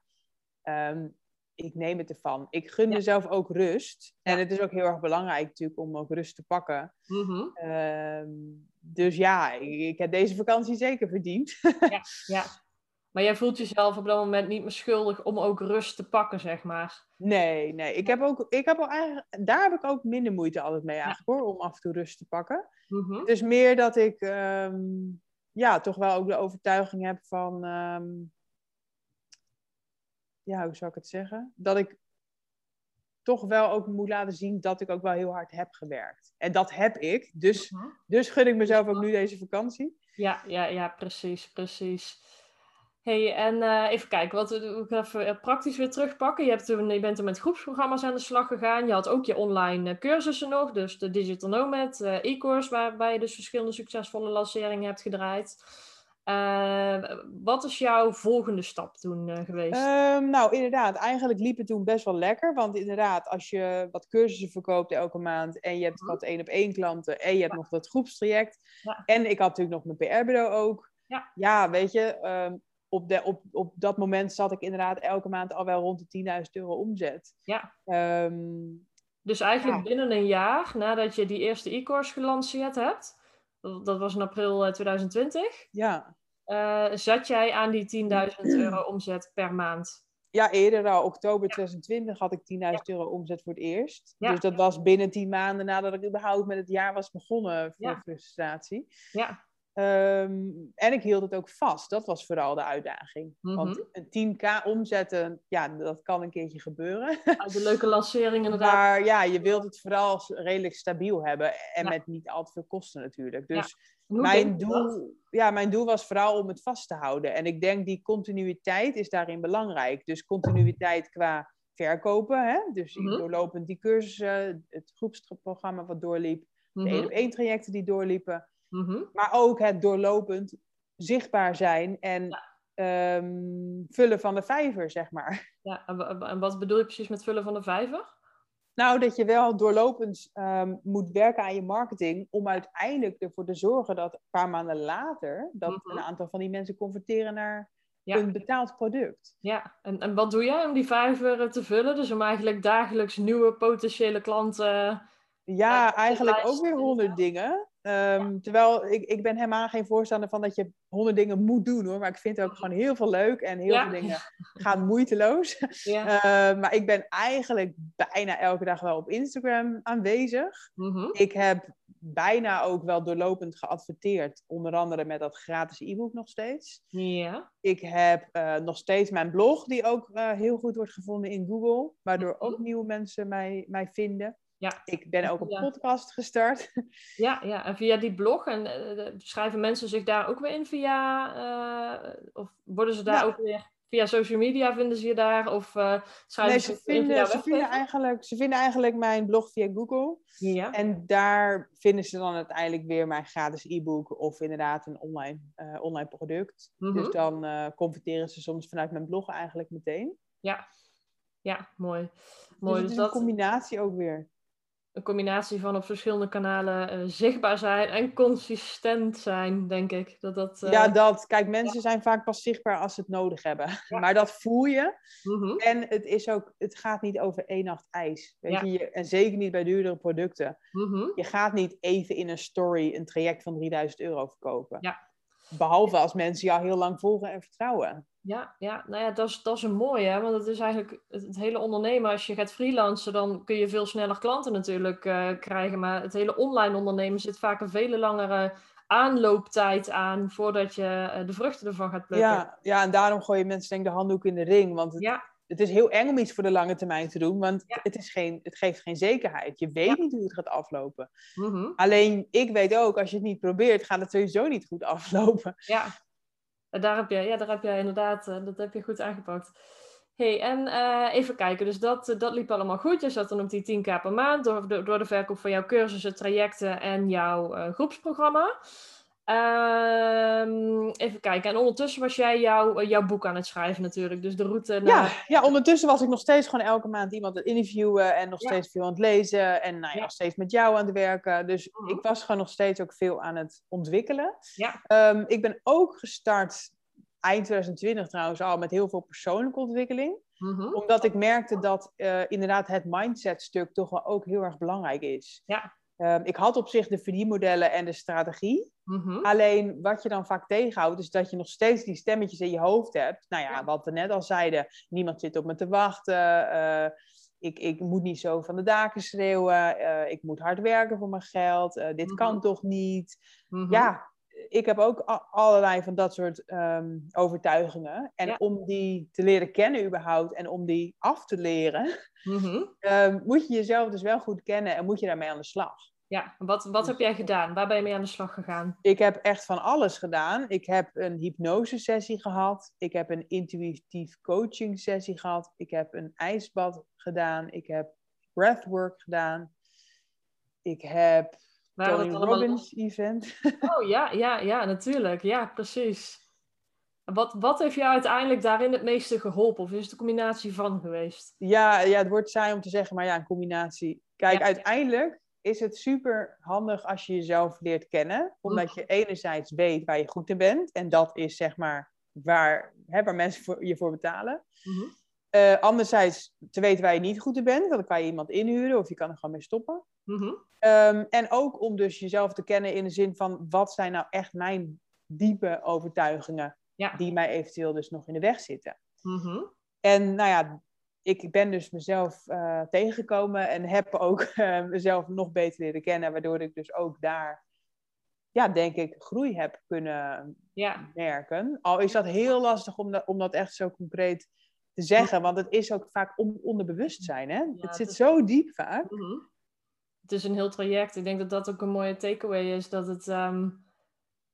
ehm, ik neem het ervan. Ik gun Ja. mezelf ook rust. En Ja. het is ook heel erg belangrijk natuurlijk om ook rust te pakken. Mhm. Ehm, dus ja, ik, ik heb deze vakantie zeker verdiend. Ja. Maar jij voelt jezelf op dat moment niet meer schuldig om ook rust te pakken, zeg maar. nee, nee. Ik heb ook, ik heb ook eigenlijk, daar heb ik ook minder moeite altijd mee eigenlijk hoor, om af en toe rust te pakken. Mhm. Dus meer dat ik ehm, ja, toch wel ook de overtuiging heb van. ehm, ja, hoe zou ik het zeggen? Dat ik toch wel ook moet laten zien dat ik ook wel heel hard heb gewerkt. En dat heb ik. Dus, Mhm. dus gun ik mezelf ook nu deze vakantie. Ja, ja, ja, precies, precies. Hey, en eh, even kijken, wat we even eh, praktisch weer terugpakken. Je, hebt toen, je bent toen met groepsprogramma's aan de slag gegaan. Je had ook je online eh, cursussen nog, dus de Digital Nomad, e-course, waarbij je dus verschillende succesvolle lanceringen hebt gedraaid. Wat is jouw volgende stap toen geweest? Ehm, nou, inderdaad, eigenlijk liep het toen best wel lekker. Want inderdaad, als je wat cursussen verkoopt elke maand en je hebt Mhm. wat één op één klanten en je hebt nog dat groepstraject. Ja. En ik had natuurlijk nog mijn PR-bureau ook. Ja. weet je, ehm, op, de, op, op dat moment zat ik inderdaad elke maand al wel rond de 10.000 euro omzet. Ja. Ehm, Dus eigenlijk Ja. binnen een jaar nadat je die eerste e-course gelanceerd hebt, dat, was in april eh, 2020, ja. eh, zat jij aan die 10.000 euro omzet per maand. Ja, eerder al, oktober 2020 had ik 10.000 euro omzet voor het eerst. Dus dat was binnen 10 maanden nadat ik überhaupt met het jaar was begonnen voor frustratie. Ja. Ehm, en ik hield het ook vast. Dat was vooral de uitdaging. Want mhm. een 10k omzetten, ja, dat kan een keertje gebeuren. de leuke lancering inderdaad. Maar ja, je wilt het vooral redelijk stabiel hebben. En met niet al te veel kosten natuurlijk. Dus mijn, doel, ja, mijn doel was vooral om het vast te houden. En ik denk die continuïteit is daarin belangrijk. Dus continuïteit qua verkopen. Hè? Dus mm doorlopend die cursussen, het groepsprogramma wat doorliep. De mhm. één op één trajecten die doorliepen. Mhm. Maar ook het doorlopend zichtbaar zijn en ehm, vullen van de vijver, zeg maar. Ja, en wat bedoel je precies met vullen van de vijver? Nou, dat je wel doorlopend um, moet werken aan je marketing om uiteindelijk ervoor te zorgen dat een paar maanden later dat mhm. een aantal van die mensen converteren naar een betaald product. Ja, en, en wat doe jij om die vijver te vullen? Dus om eigenlijk dagelijks nieuwe potentiële klanten. Ja, eigenlijk ook weer honderd dingen. Ehm, terwijl ik, ik ben helemaal geen voorstander van dat je honderd dingen moet doen hoor. Maar ik vind ook gewoon heel veel leuk en heel veel dingen gaan moeiteloos. Ja. Ehm, maar ik ben eigenlijk bijna elke dag wel op Instagram aanwezig. Mhm. Ik heb bijna ook wel doorlopend geadverteerd. Onder andere met dat gratis e-book nog steeds. Ja. Ik heb uh, nog steeds mijn blog, die ook uh, heel goed wordt gevonden in Google. Waardoor mhm. ook nieuwe mensen mij, mij vinden. Ja. Ik ben ook een podcast gestart. Ja, ja, en via die blog. En uh, schrijven mensen zich daar ook weer in via... Uh, of worden ze daar ook weer... Via social media vinden ze je daar? Of uh, schrijven nee, ze, ze vinden, ze vinden, eigenlijk, ze vinden eigenlijk mijn blog via Google. Ja. En daar vinden ze dan uiteindelijk weer mijn gratis e-book of inderdaad een online, online product. Mm -hmm. Dus dan converteren ze soms vanuit mijn blog eigenlijk meteen. Ja, ja mooi. mooi. Dus, dus dat... een combinatie ook weer een combinatie van op verschillende kanalen uh, zichtbaar zijn en consistent zijn, denk ik. Dat dat, uh... Ja, dat. Kijk, mensen zijn vaak pas zichtbaar als ze het nodig hebben. Maar dat voel je. Mm En het, is ook, het gaat niet over één nacht ijs. Weet je? En zeker niet bij duurdere producten. Mm Je gaat niet even in een story een traject van 3000 euro verkopen. Ja. Behalve als mensen jou heel lang volgen en vertrouwen. Ja, ja, nou ja, dat is, dat is een mooie, hè? want het is eigenlijk het, hele ondernemen. Als je gaat freelancen, dan kun je veel sneller klanten natuurlijk uh, krijgen. Maar het hele online ondernemen zit vaak een vele langere aanlooptijd aan voordat je uh, de vruchten ervan gaat plukken. Ja, ja, en daarom gooien mensen denk ik de handdoek in de ring. Want het, ja. Het is heel eng om iets voor de lange termijn te doen, want het, is geen, het geeft geen zekerheid. Je weet niet hoe het gaat aflopen. Mm -hmm. Alleen, ik weet ook, als je het niet probeert, gaat het sowieso niet goed aflopen. Ja, daar heb je, ja, daar heb je inderdaad, uh, dat heb je goed aangepakt. hey, en uh, even kijken, dus dat, dat liep allemaal goed. Je zat dan op die 10k per maand door, door, door de verkoop van jouw cursussen, trajecten en jouw uh, groepsprogramma. Um, even kijken. En ondertussen was jij jouw, jouw boek aan het schrijven natuurlijk. Dus de route naar... Ja, ja, ondertussen was ik nog steeds gewoon elke maand iemand aan het interviewen. En nog steeds veel aan het lezen. En nou ja, nog steeds met jou aan het werken. Dus mhm. ik was gewoon nog steeds ook veel aan het ontwikkelen. Ja. Um, ik ben ook gestart eind 2020 trouwens al met heel veel persoonlijke ontwikkeling. Mm Omdat ik merkte dat uh, inderdaad het mindset stuk toch wel ook heel erg belangrijk is. Ja. Um, ik had op zich de verdienmodellen en de strategie. Mm-hmm. Alleen wat je dan vaak tegenhoudt, is dat je nog steeds die stemmetjes in je hoofd hebt. Nou ja, wat we net al zeiden, niemand zit op me te wachten. Uh, ik, ik moet niet zo van de daken schreeuwen. Uh, ik moet hard werken voor mijn geld. Uh, dit kan mm-hmm. toch niet? Mm-hmm. Ja, ik heb ook allerlei van dat soort um, overtuigingen. En ja. om die te leren kennen überhaupt en om die af te leren, mm-hmm. um, moet je jezelf dus wel goed kennen en moet je daarmee aan de slag. Ja, wat, wat heb jij gedaan? Waar ben je mee aan de slag gegaan? Ik heb echt van alles gedaan. Ik heb een hypnosesessie gehad. Ik heb een intuïtief coaching sessie gehad. Ik heb een ijsbad gedaan. Ik heb breathwork gedaan. Ik heb Tony Robbins event. Oh ja, ja, ja, natuurlijk. Ja, precies. Wat, wat heeft jou uiteindelijk daarin het meeste geholpen? Of is het een combinatie van geweest? Ja, ja het wordt saai om te zeggen, maar ja, een combinatie. Kijk, uiteindelijk is het super handig als je jezelf leert kennen. Omdat je enerzijds weet waar je goed in bent. En dat is zeg maar waar, hè, waar mensen voor, je voor betalen. Mm anderzijds te weten waar je niet goed in bent. Dan kan je iemand inhuren of je kan er gewoon mee stoppen. Mhm. Ehm, en ook om dus jezelf te kennen in de zin van wat zijn nou echt mijn diepe overtuigingen die mij eventueel dus nog in de weg zitten. Mhm. En nou ja, ik ben dus mezelf uh, tegengekomen en heb ook uh, mezelf nog beter leren kennen, waardoor ik dus ook daar, ja, denk ik, groei heb kunnen ja. merken. Al is dat heel lastig om dat, om dat echt zo concreet te zeggen, want het is ook vaak on, onderbewustzijn, hè? het zit zo diep vaak. Mhm. Het is een heel traject. Ik denk dat dat ook een mooie takeaway is, dat het... Ehm,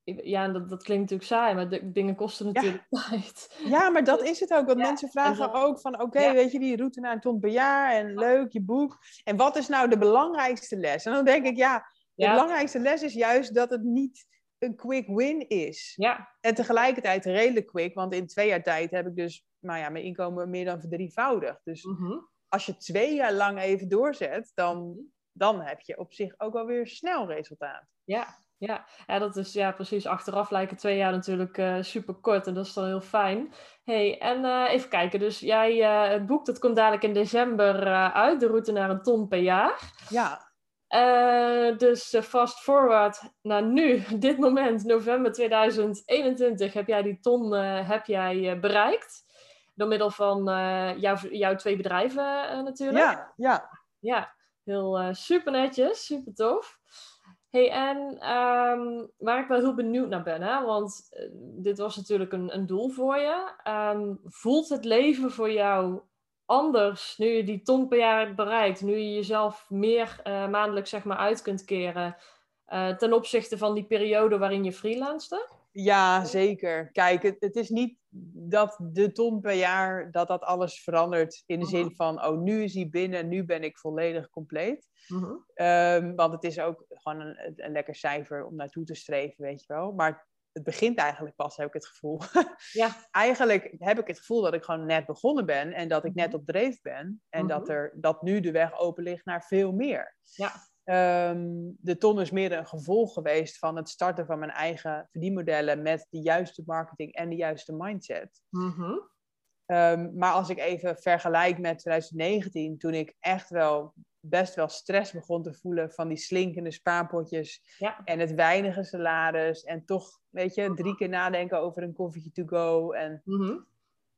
ja, dat, dat klinkt natuurlijk saai, maar de, dingen kosten natuurlijk tijd. Ja, maar dat is het ook. Want mensen vragen ook van, oké, weet je, die route naar een ton per jaar en leuk, je boek. En wat is nou de belangrijkste les? En dan denk ik, ja, de belangrijkste les is juist dat het niet een quick win is. Ja. En tegelijkertijd redelijk quick, want in twee jaar tijd heb ik dus, nou ja, mijn inkomen meer dan verdrievoudigd. Dus mhm. als je twee jaar lang even doorzet, dan, mhm. Dan heb je op zich ook wel weer snel resultaat. Ja, ja. ja, dat is ja, precies. Achteraf lijken twee jaar natuurlijk uh, super kort en dat is dan heel fijn. hey, en uh, even kijken. Dus jij, uh, het boek dat komt dadelijk in december uit, De route naar een ton per jaar. Ja. dus fast forward naar nu, dit moment, november 2021, heb jij die ton heb jij, bereikt. Door middel van jouw, jouw twee bedrijven natuurlijk. Ja, ja. Ja, heel super netjes, super tof hey, en um, waar ik wel heel benieuwd naar ben, hè? want uh, dit was natuurlijk een, een doel voor je. Um, voelt het leven voor jou anders nu je die ton per jaar hebt bereikt? Nu je jezelf meer uh, maandelijks zeg maar, uit kunt keren uh, ten opzichte van die periode waarin je freelancede? Ja, zeker. Kijk, het, het, is niet dat de ton per jaar, dat dat alles verandert in de zin mhm. van, oh, nu is hij binnen, nu ben ik volledig compleet. Mhm. Ehm, want het is ook gewoon een, een, lekker cijfer om naartoe te streven, weet je wel. Maar het begint eigenlijk pas, heb ik het gevoel. ja. Eigenlijk heb ik het gevoel dat ik gewoon net begonnen ben en dat ik net mhm. op dreef ben. En dat, er, dat nu de weg open ligt naar veel meer. Ja. Ehm, de ton is meer een gevolg geweest van het starten van mijn eigen verdienmodellen met de juiste marketing en de juiste mindset. Mhm. Ehm, maar als ik even vergelijk met 2019, toen ik echt wel best wel stress begon te voelen van die slinkende spaarpotjes en het weinige salaris en toch, weet je, drie keer nadenken over een koffietje to go en mhm.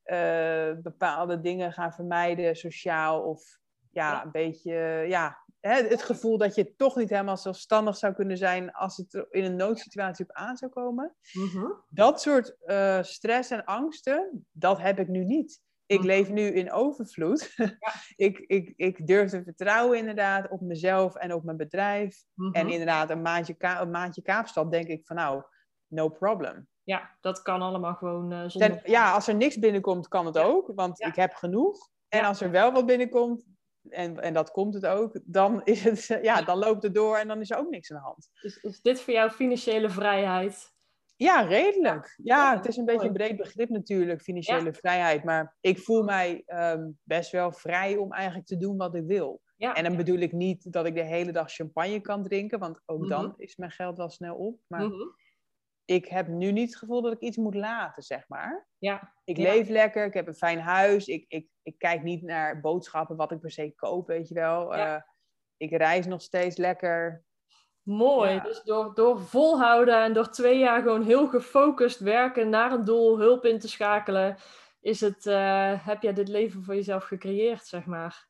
eh, bepaalde dingen gaan vermijden, sociaal of ja, een beetje, ja, het gevoel dat je toch niet helemaal zelfstandig zou kunnen zijn als het er in een noodsituatie op aan zou komen. Mhm. Dat soort uh, stress en angsten, dat heb ik nu niet. Ik mhm. leef nu in overvloed. Ja. ik, ik, ik durf te vertrouwen inderdaad op mezelf en op mijn bedrijf. Mhm. En inderdaad, een maandje, een maandje Kaapstad denk ik van nou, no problem. Ja, dat kan allemaal gewoon uh, zonder... ja, als er niks binnenkomt, kan het ook, want ik heb genoeg. En als er wel wat binnenkomt, en, en dat komt het ook, dan, is het, ja, dan loopt het door en dan is er ook niks aan de hand. Is, is dit voor jou financiële vrijheid? Ja, redelijk. Ja, het is een beetje een breed begrip natuurlijk, financiële vrijheid. Maar ik voel mij ehm, best wel vrij om eigenlijk te doen wat ik wil. En dan bedoel ik niet dat ik de hele dag champagne kan drinken, want ook dan mhm. is mijn geld wel snel op. Maar mhm ik heb nu niet het gevoel dat ik iets moet laten, zeg maar. Ja. Ik leef lekker, ik heb een fijn huis. Ik, ik, ik kijk niet naar boodschappen, wat ik per se koop, weet je wel. Ja. Uh, ik reis nog steeds lekker. Mooi. Dus door, door volhouden en door twee jaar gewoon heel gefocust werken naar een doel, hulp in te schakelen, is het, uh, heb jij dit leven voor jezelf gecreëerd, zeg maar.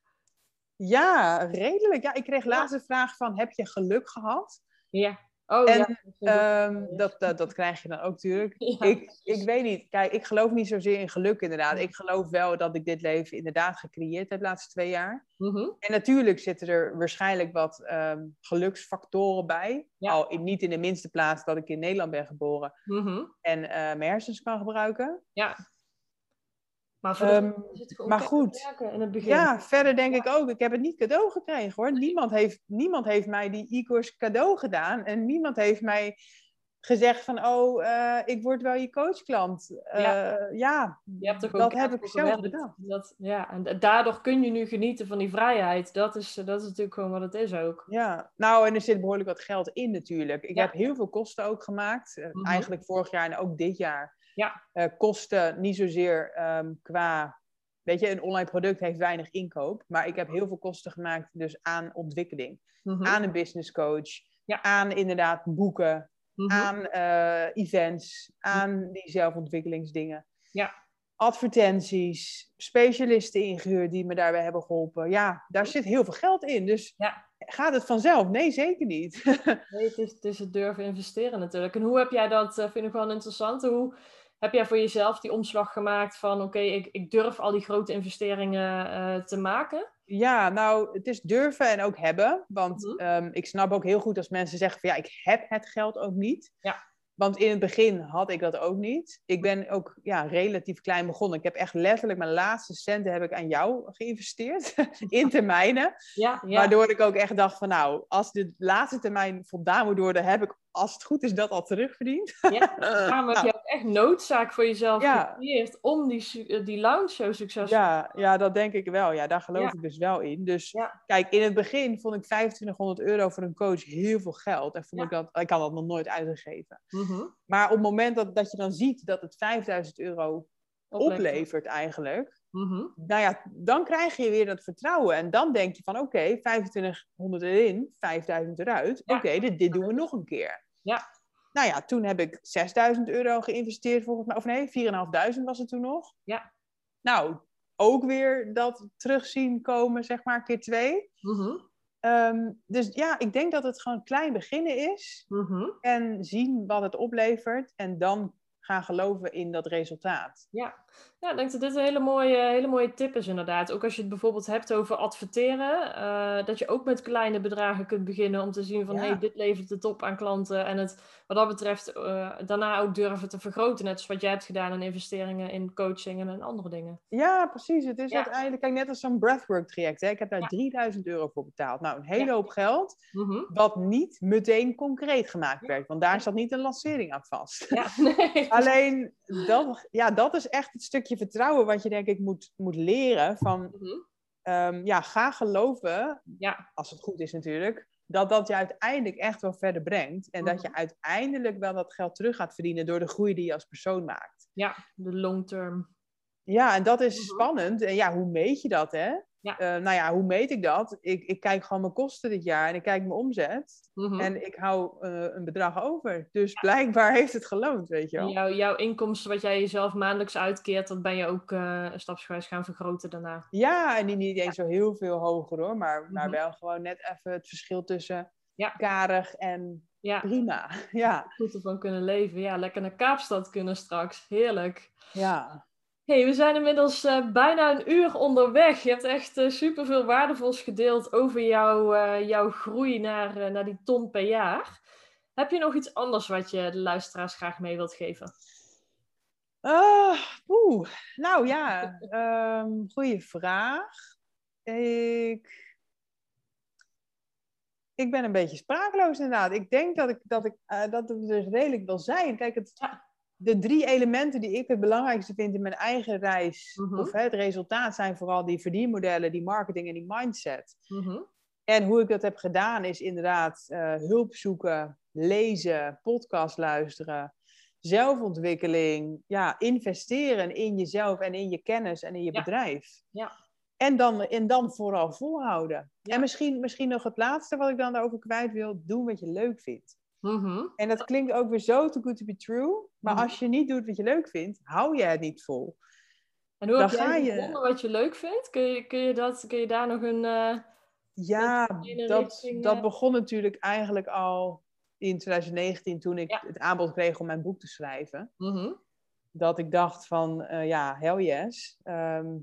Ja, redelijk. Ja, ik kreeg laatst de vraag van, heb je geluk gehad? Ja. Oh, en ja. um, dat, dat, dat, krijg je dan ook natuurlijk. ik, ik weet niet, kijk, ik geloof niet zozeer in geluk inderdaad. Ik geloof wel dat ik dit leven inderdaad gecreëerd heb de laatste twee jaar. Mm -hmm. En natuurlijk zitten er waarschijnlijk wat um, geluksfactoren bij. Al in, niet in de minste plaats dat ik in Nederland ben geboren. Mm -hmm. En uh, mijn hersens kan gebruiken. Ja. Maar, um, maar goed, in het begin. ja, verder denk ik ook, ik heb het niet cadeau gekregen hoor. Niemand heeft, niemand heeft mij die e-course cadeau gedaan. En niemand heeft mij gezegd van, oh, uh, ik word wel je coachklant. Uh, ja, ja je hebt dat heb ik zelf bedacht. Dat, ja, en daardoor kun je nu genieten van die vrijheid. Dat is, dat is natuurlijk gewoon wat het is ook. Ja, nou, en er zit behoorlijk wat geld in natuurlijk. Ik heb heel veel kosten ook gemaakt. Mm-hmm. Eigenlijk vorig jaar en ook dit jaar. Ja. Uh, kosten niet zozeer um, qua. Weet je, een online product heeft weinig inkoop. Maar ik heb heel veel kosten gemaakt dus aan ontwikkeling. Mm-hmm. Aan een business coach. Ja. Aan inderdaad boeken. Mm-hmm. Aan uh, events. Aan die zelfontwikkelingsdingen. Ja. advertenties, specialisten ingehuurd die me daarbij hebben geholpen. Ja, daar zit heel veel geld in. Dus ja. gaat het vanzelf? Nee, zeker niet. nee, het is, het is het durven investeren natuurlijk. En hoe heb jij dat, uh, vind ik wel interessant, hoe heb jij voor jezelf die omslag gemaakt van oké, ik, ik durf al die grote investeringen uh, te maken? Ja, nou, het is durven en ook hebben. Want mhm. ehm, ik snap ook heel goed als mensen zeggen van ja, ik heb het geld ook niet. Ja. Want in het begin had ik dat ook niet. Ik ben ook ja, relatief klein begonnen. Ik heb echt letterlijk mijn laatste centen heb ik aan jou geïnvesteerd. in termijnen. Ja, ja. Waardoor ik ook echt dacht van nou, als de laatste termijn voldaan moet worden, heb ik als het goed is, dat al terugverdiend. Ja, daarom heb je ook echt noodzaak voor jezelf ja. gecreëerd om die, eh, die lounge zo succesvol ja, ja, dat denk ik wel. Ja, daar geloof ik dus wel in. Dus kijk, in het begin vond ik 2500 euro voor een coach heel veel geld. En vond ik dat, ik had dat nog nooit uitgegeven. Mhm. Maar op het moment dat, dat je dan ziet dat het 5000 euro oplevert, eigenlijk. Mm Nou ja, dan krijg je weer dat vertrouwen. En dan denk je van oké, 2500 erin, 5000 eruit. Oké, dit, dit doen we nog een keer. Ja. Nou ja, toen heb ik 6000 euro geïnvesteerd volgens mij. Of nee, 4.500 was het toen nog. Ja. Nou, ook weer dat terugzien komen, zeg maar, keer twee. Mm dus ja, ik denk dat het gewoon klein beginnen is. Mm En zien wat het oplevert. En dan gaan geloven in dat resultaat. Ja, ja ik denk dat dit een hele mooie, hele mooie tip is inderdaad. Ook als je het bijvoorbeeld hebt over adverteren, uh, dat je ook met kleine bedragen kunt beginnen om te zien van hé, hey, dit levert de top aan klanten. En het wat dat betreft uh, daarna ook durven te vergroten. Net zoals wat jij hebt gedaan in investeringen in coaching en andere dingen. Ja, precies. Het is uiteindelijk kijk, net als zo'n breathwork traject. Hè. Ik heb daar 3000 euro voor betaald. Nou, een hele hoop geld, mhm. wat niet meteen concreet gemaakt werd. Want daar zat niet een lancering aan vast. Nee. Alleen, dat, ja, dat is echt het stukje vertrouwen wat je denk ik moet, moet leren van... Mhm. Ehm, ja, ga geloven, ja. als het goed is natuurlijk, dat dat je uiteindelijk echt wel verder brengt. En dat je mhm. uiteindelijk wel dat geld terug gaat verdienen door de groei die je als persoon maakt. Ja, de long term. Ja, en dat is mhm. spannend. En ja, hoe meet je dat, hè? Ja. Uh, nou ja, hoe meet ik dat? Ik, ik kijk gewoon mijn kosten dit jaar en ik kijk mijn omzet. Mhm. En ik hou uh, een bedrag over. Dus blijkbaar heeft het geloond, weet je wel. Jouw, jouw inkomsten, wat jij jezelf maandelijks uitkeert, dat ben je ook uh, stapsgewijs gaan vergroten daarna. Ja, en die niet eens zo heel veel hoger hoor. Maar, maar mhm. wel gewoon net even het verschil tussen ja. karig en ja. prima. Ja. Goed ervan kunnen leven. Ja, lekker naar Kaapstad kunnen straks. Heerlijk. Ja hey, we zijn inmiddels uh, bijna een uur onderweg. Je hebt echt uh, superveel waardevols gedeeld over jouw, uh, jouw groei naar, naar die ton per jaar. Heb je nog iets anders wat je de luisteraars graag mee wilt geven? oeh, nou ja, um, goede vraag. Ik, ik ben een beetje sprakeloos inderdaad. Ik denk dat, ik, dat, ik, dat het dus redelijk wil zijn. Kijk, het, de drie elementen die ik het belangrijkste vind in mijn eigen reis, mhm. of het resultaat, zijn vooral die verdienmodellen, die marketing en die mindset. Mhm. En hoe ik dat heb gedaan is inderdaad uh, hulp zoeken, lezen, podcast luisteren, zelfontwikkeling, ja, investeren in jezelf en in je kennis en in je bedrijf. Ja. En dan, en dan vooral volhouden. En misschien, misschien nog het laatste wat ik dan daarover kwijt wil, doen wat je leuk vindt. Mhm. En dat klinkt ook weer zo too good to be true. Maar mhm. als je niet doet wat je leuk vindt, hou je het niet vol. En hoe dan heb jij je... wat je leuk vindt? Kun je, kun je, dat, kun je daar nog een... Uh, ja, dat, dat eh? begon natuurlijk eigenlijk al in 2019 toen ik het aanbod kreeg om mijn boek te schrijven. Mhm. Dat ik dacht van, uh, ja, hell yes. Ehm,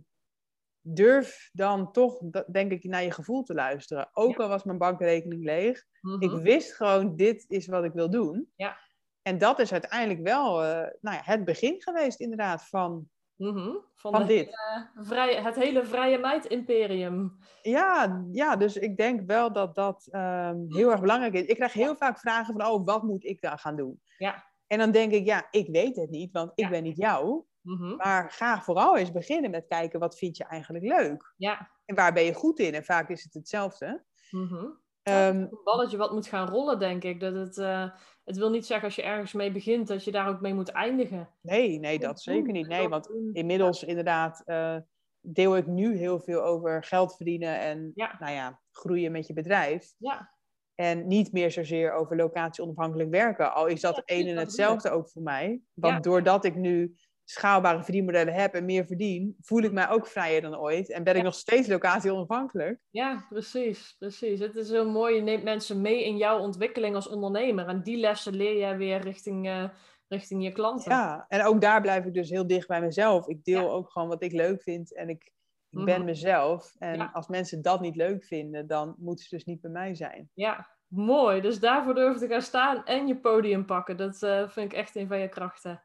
durf dan toch, denk ik, naar je gevoel te luisteren. Ook al was mijn bankrekening leeg. Ik mhm. wist gewoon, dit is wat ik wil doen. Ja. En dat is uiteindelijk wel uh, nou ja, het begin geweest, inderdaad, van, mhm. van, van dit. vrije, het hele vrije meid-imperium. Ja, ja, dus ik denk wel dat dat ehm, heel erg belangrijk is. Ik krijg heel vaak vragen van, oh, wat moet ik daar gaan doen? Ja. En dan denk ik, ja, ik weet het niet, want ik ben niet jou. Mhm. Maar ga vooral eens beginnen met kijken wat vind je eigenlijk leuk. Ja. En waar ben je goed in? En vaak is het hetzelfde. Mm -hmm. een balletje wat moet gaan rollen, denk ik. Dat het, uh, het wil niet zeggen als je ergens mee begint dat je daar ook mee moet eindigen. Nee, nee, dat zeker niet. Nee, want inmiddels inderdaad uh, deel ik nu heel veel over geld verdienen en Nou ja, groeien met je bedrijf. Ja. En niet meer zozeer over locatie onafhankelijk werken. Al is dat ja, een en hetzelfde ook voor mij. Want doordat ik nu schaalbare verdienmodellen heb en meer verdien, voel ik mij ook vrijer dan ooit. En ben ik nog steeds locatie onafhankelijk. Ja, precies, precies. Het is heel mooi. Je neemt mensen mee in jouw ontwikkeling als ondernemer. En die lessen leer jij weer richting, uh, richting je klanten. Ja, en ook daar blijf ik dus heel dicht bij mezelf. Ik deel ook gewoon wat ik leuk vind en ik, ik ben mhm. mezelf. En als mensen dat niet leuk vinden, dan moeten ze dus niet bij mij zijn. Ja, mooi. Dus daarvoor durf te gaan staan en je podium pakken. Dat uh, vind ik echt een van je krachten.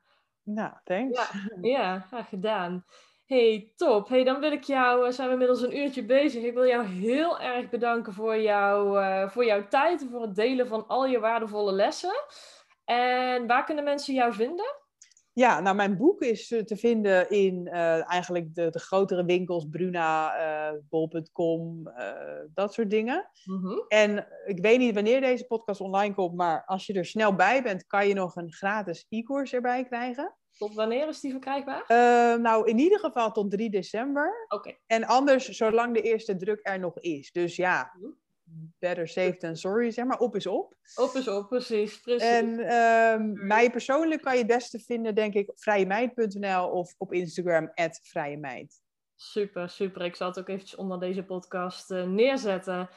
Nou, thanks. Ja, ja gedaan. Hey, top. Hey, dan wil ik jou, we zijn we inmiddels een uurtje bezig. Ik wil jou heel erg bedanken voor, jou, uh, voor jouw tijd en voor het delen van al je waardevolle lessen. En waar kunnen mensen jou vinden? Ja, nou mijn boek is eh, te vinden in uh, eigenlijk de, de grotere winkels, Bruna, uh, bol.com, dat soort dingen. Mm En ik weet niet wanneer deze podcast online komt, maar als je er snel bij bent, kan je nog een gratis e-course erbij krijgen. Tot wanneer is die verkrijgbaar? nou, in ieder geval tot 3 december. Oké. En anders zolang de eerste druk er nog is. Dus ja, mhm better safe than sorry, zeg maar. Op is op. Op is op, precies. precies. En um, mij persoonlijk kan je het beste vinden, denk ik, op vrijemeid.nl of op Instagram, vrijemeid. Super, super. Ik zal het ook eventjes onder deze podcast uh, neerzetten.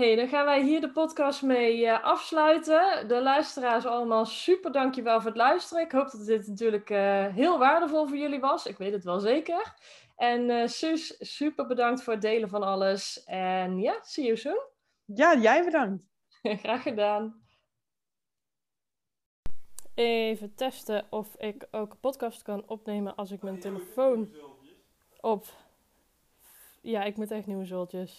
Hey, dan gaan wij hier de podcast mee uh, afsluiten. De luisteraars allemaal super dankjewel voor het luisteren. Ik hoop dat dit natuurlijk uh, heel waardevol voor jullie was. Ik weet het wel zeker. En Suus, super bedankt voor het delen van alles. En ja, see you soon. Ja, jij bedankt. Graag gedaan. Even testen of ik ook een podcast kan opnemen als ik mijn telefoon op. Ja, ik moet echt nieuwe zultjes.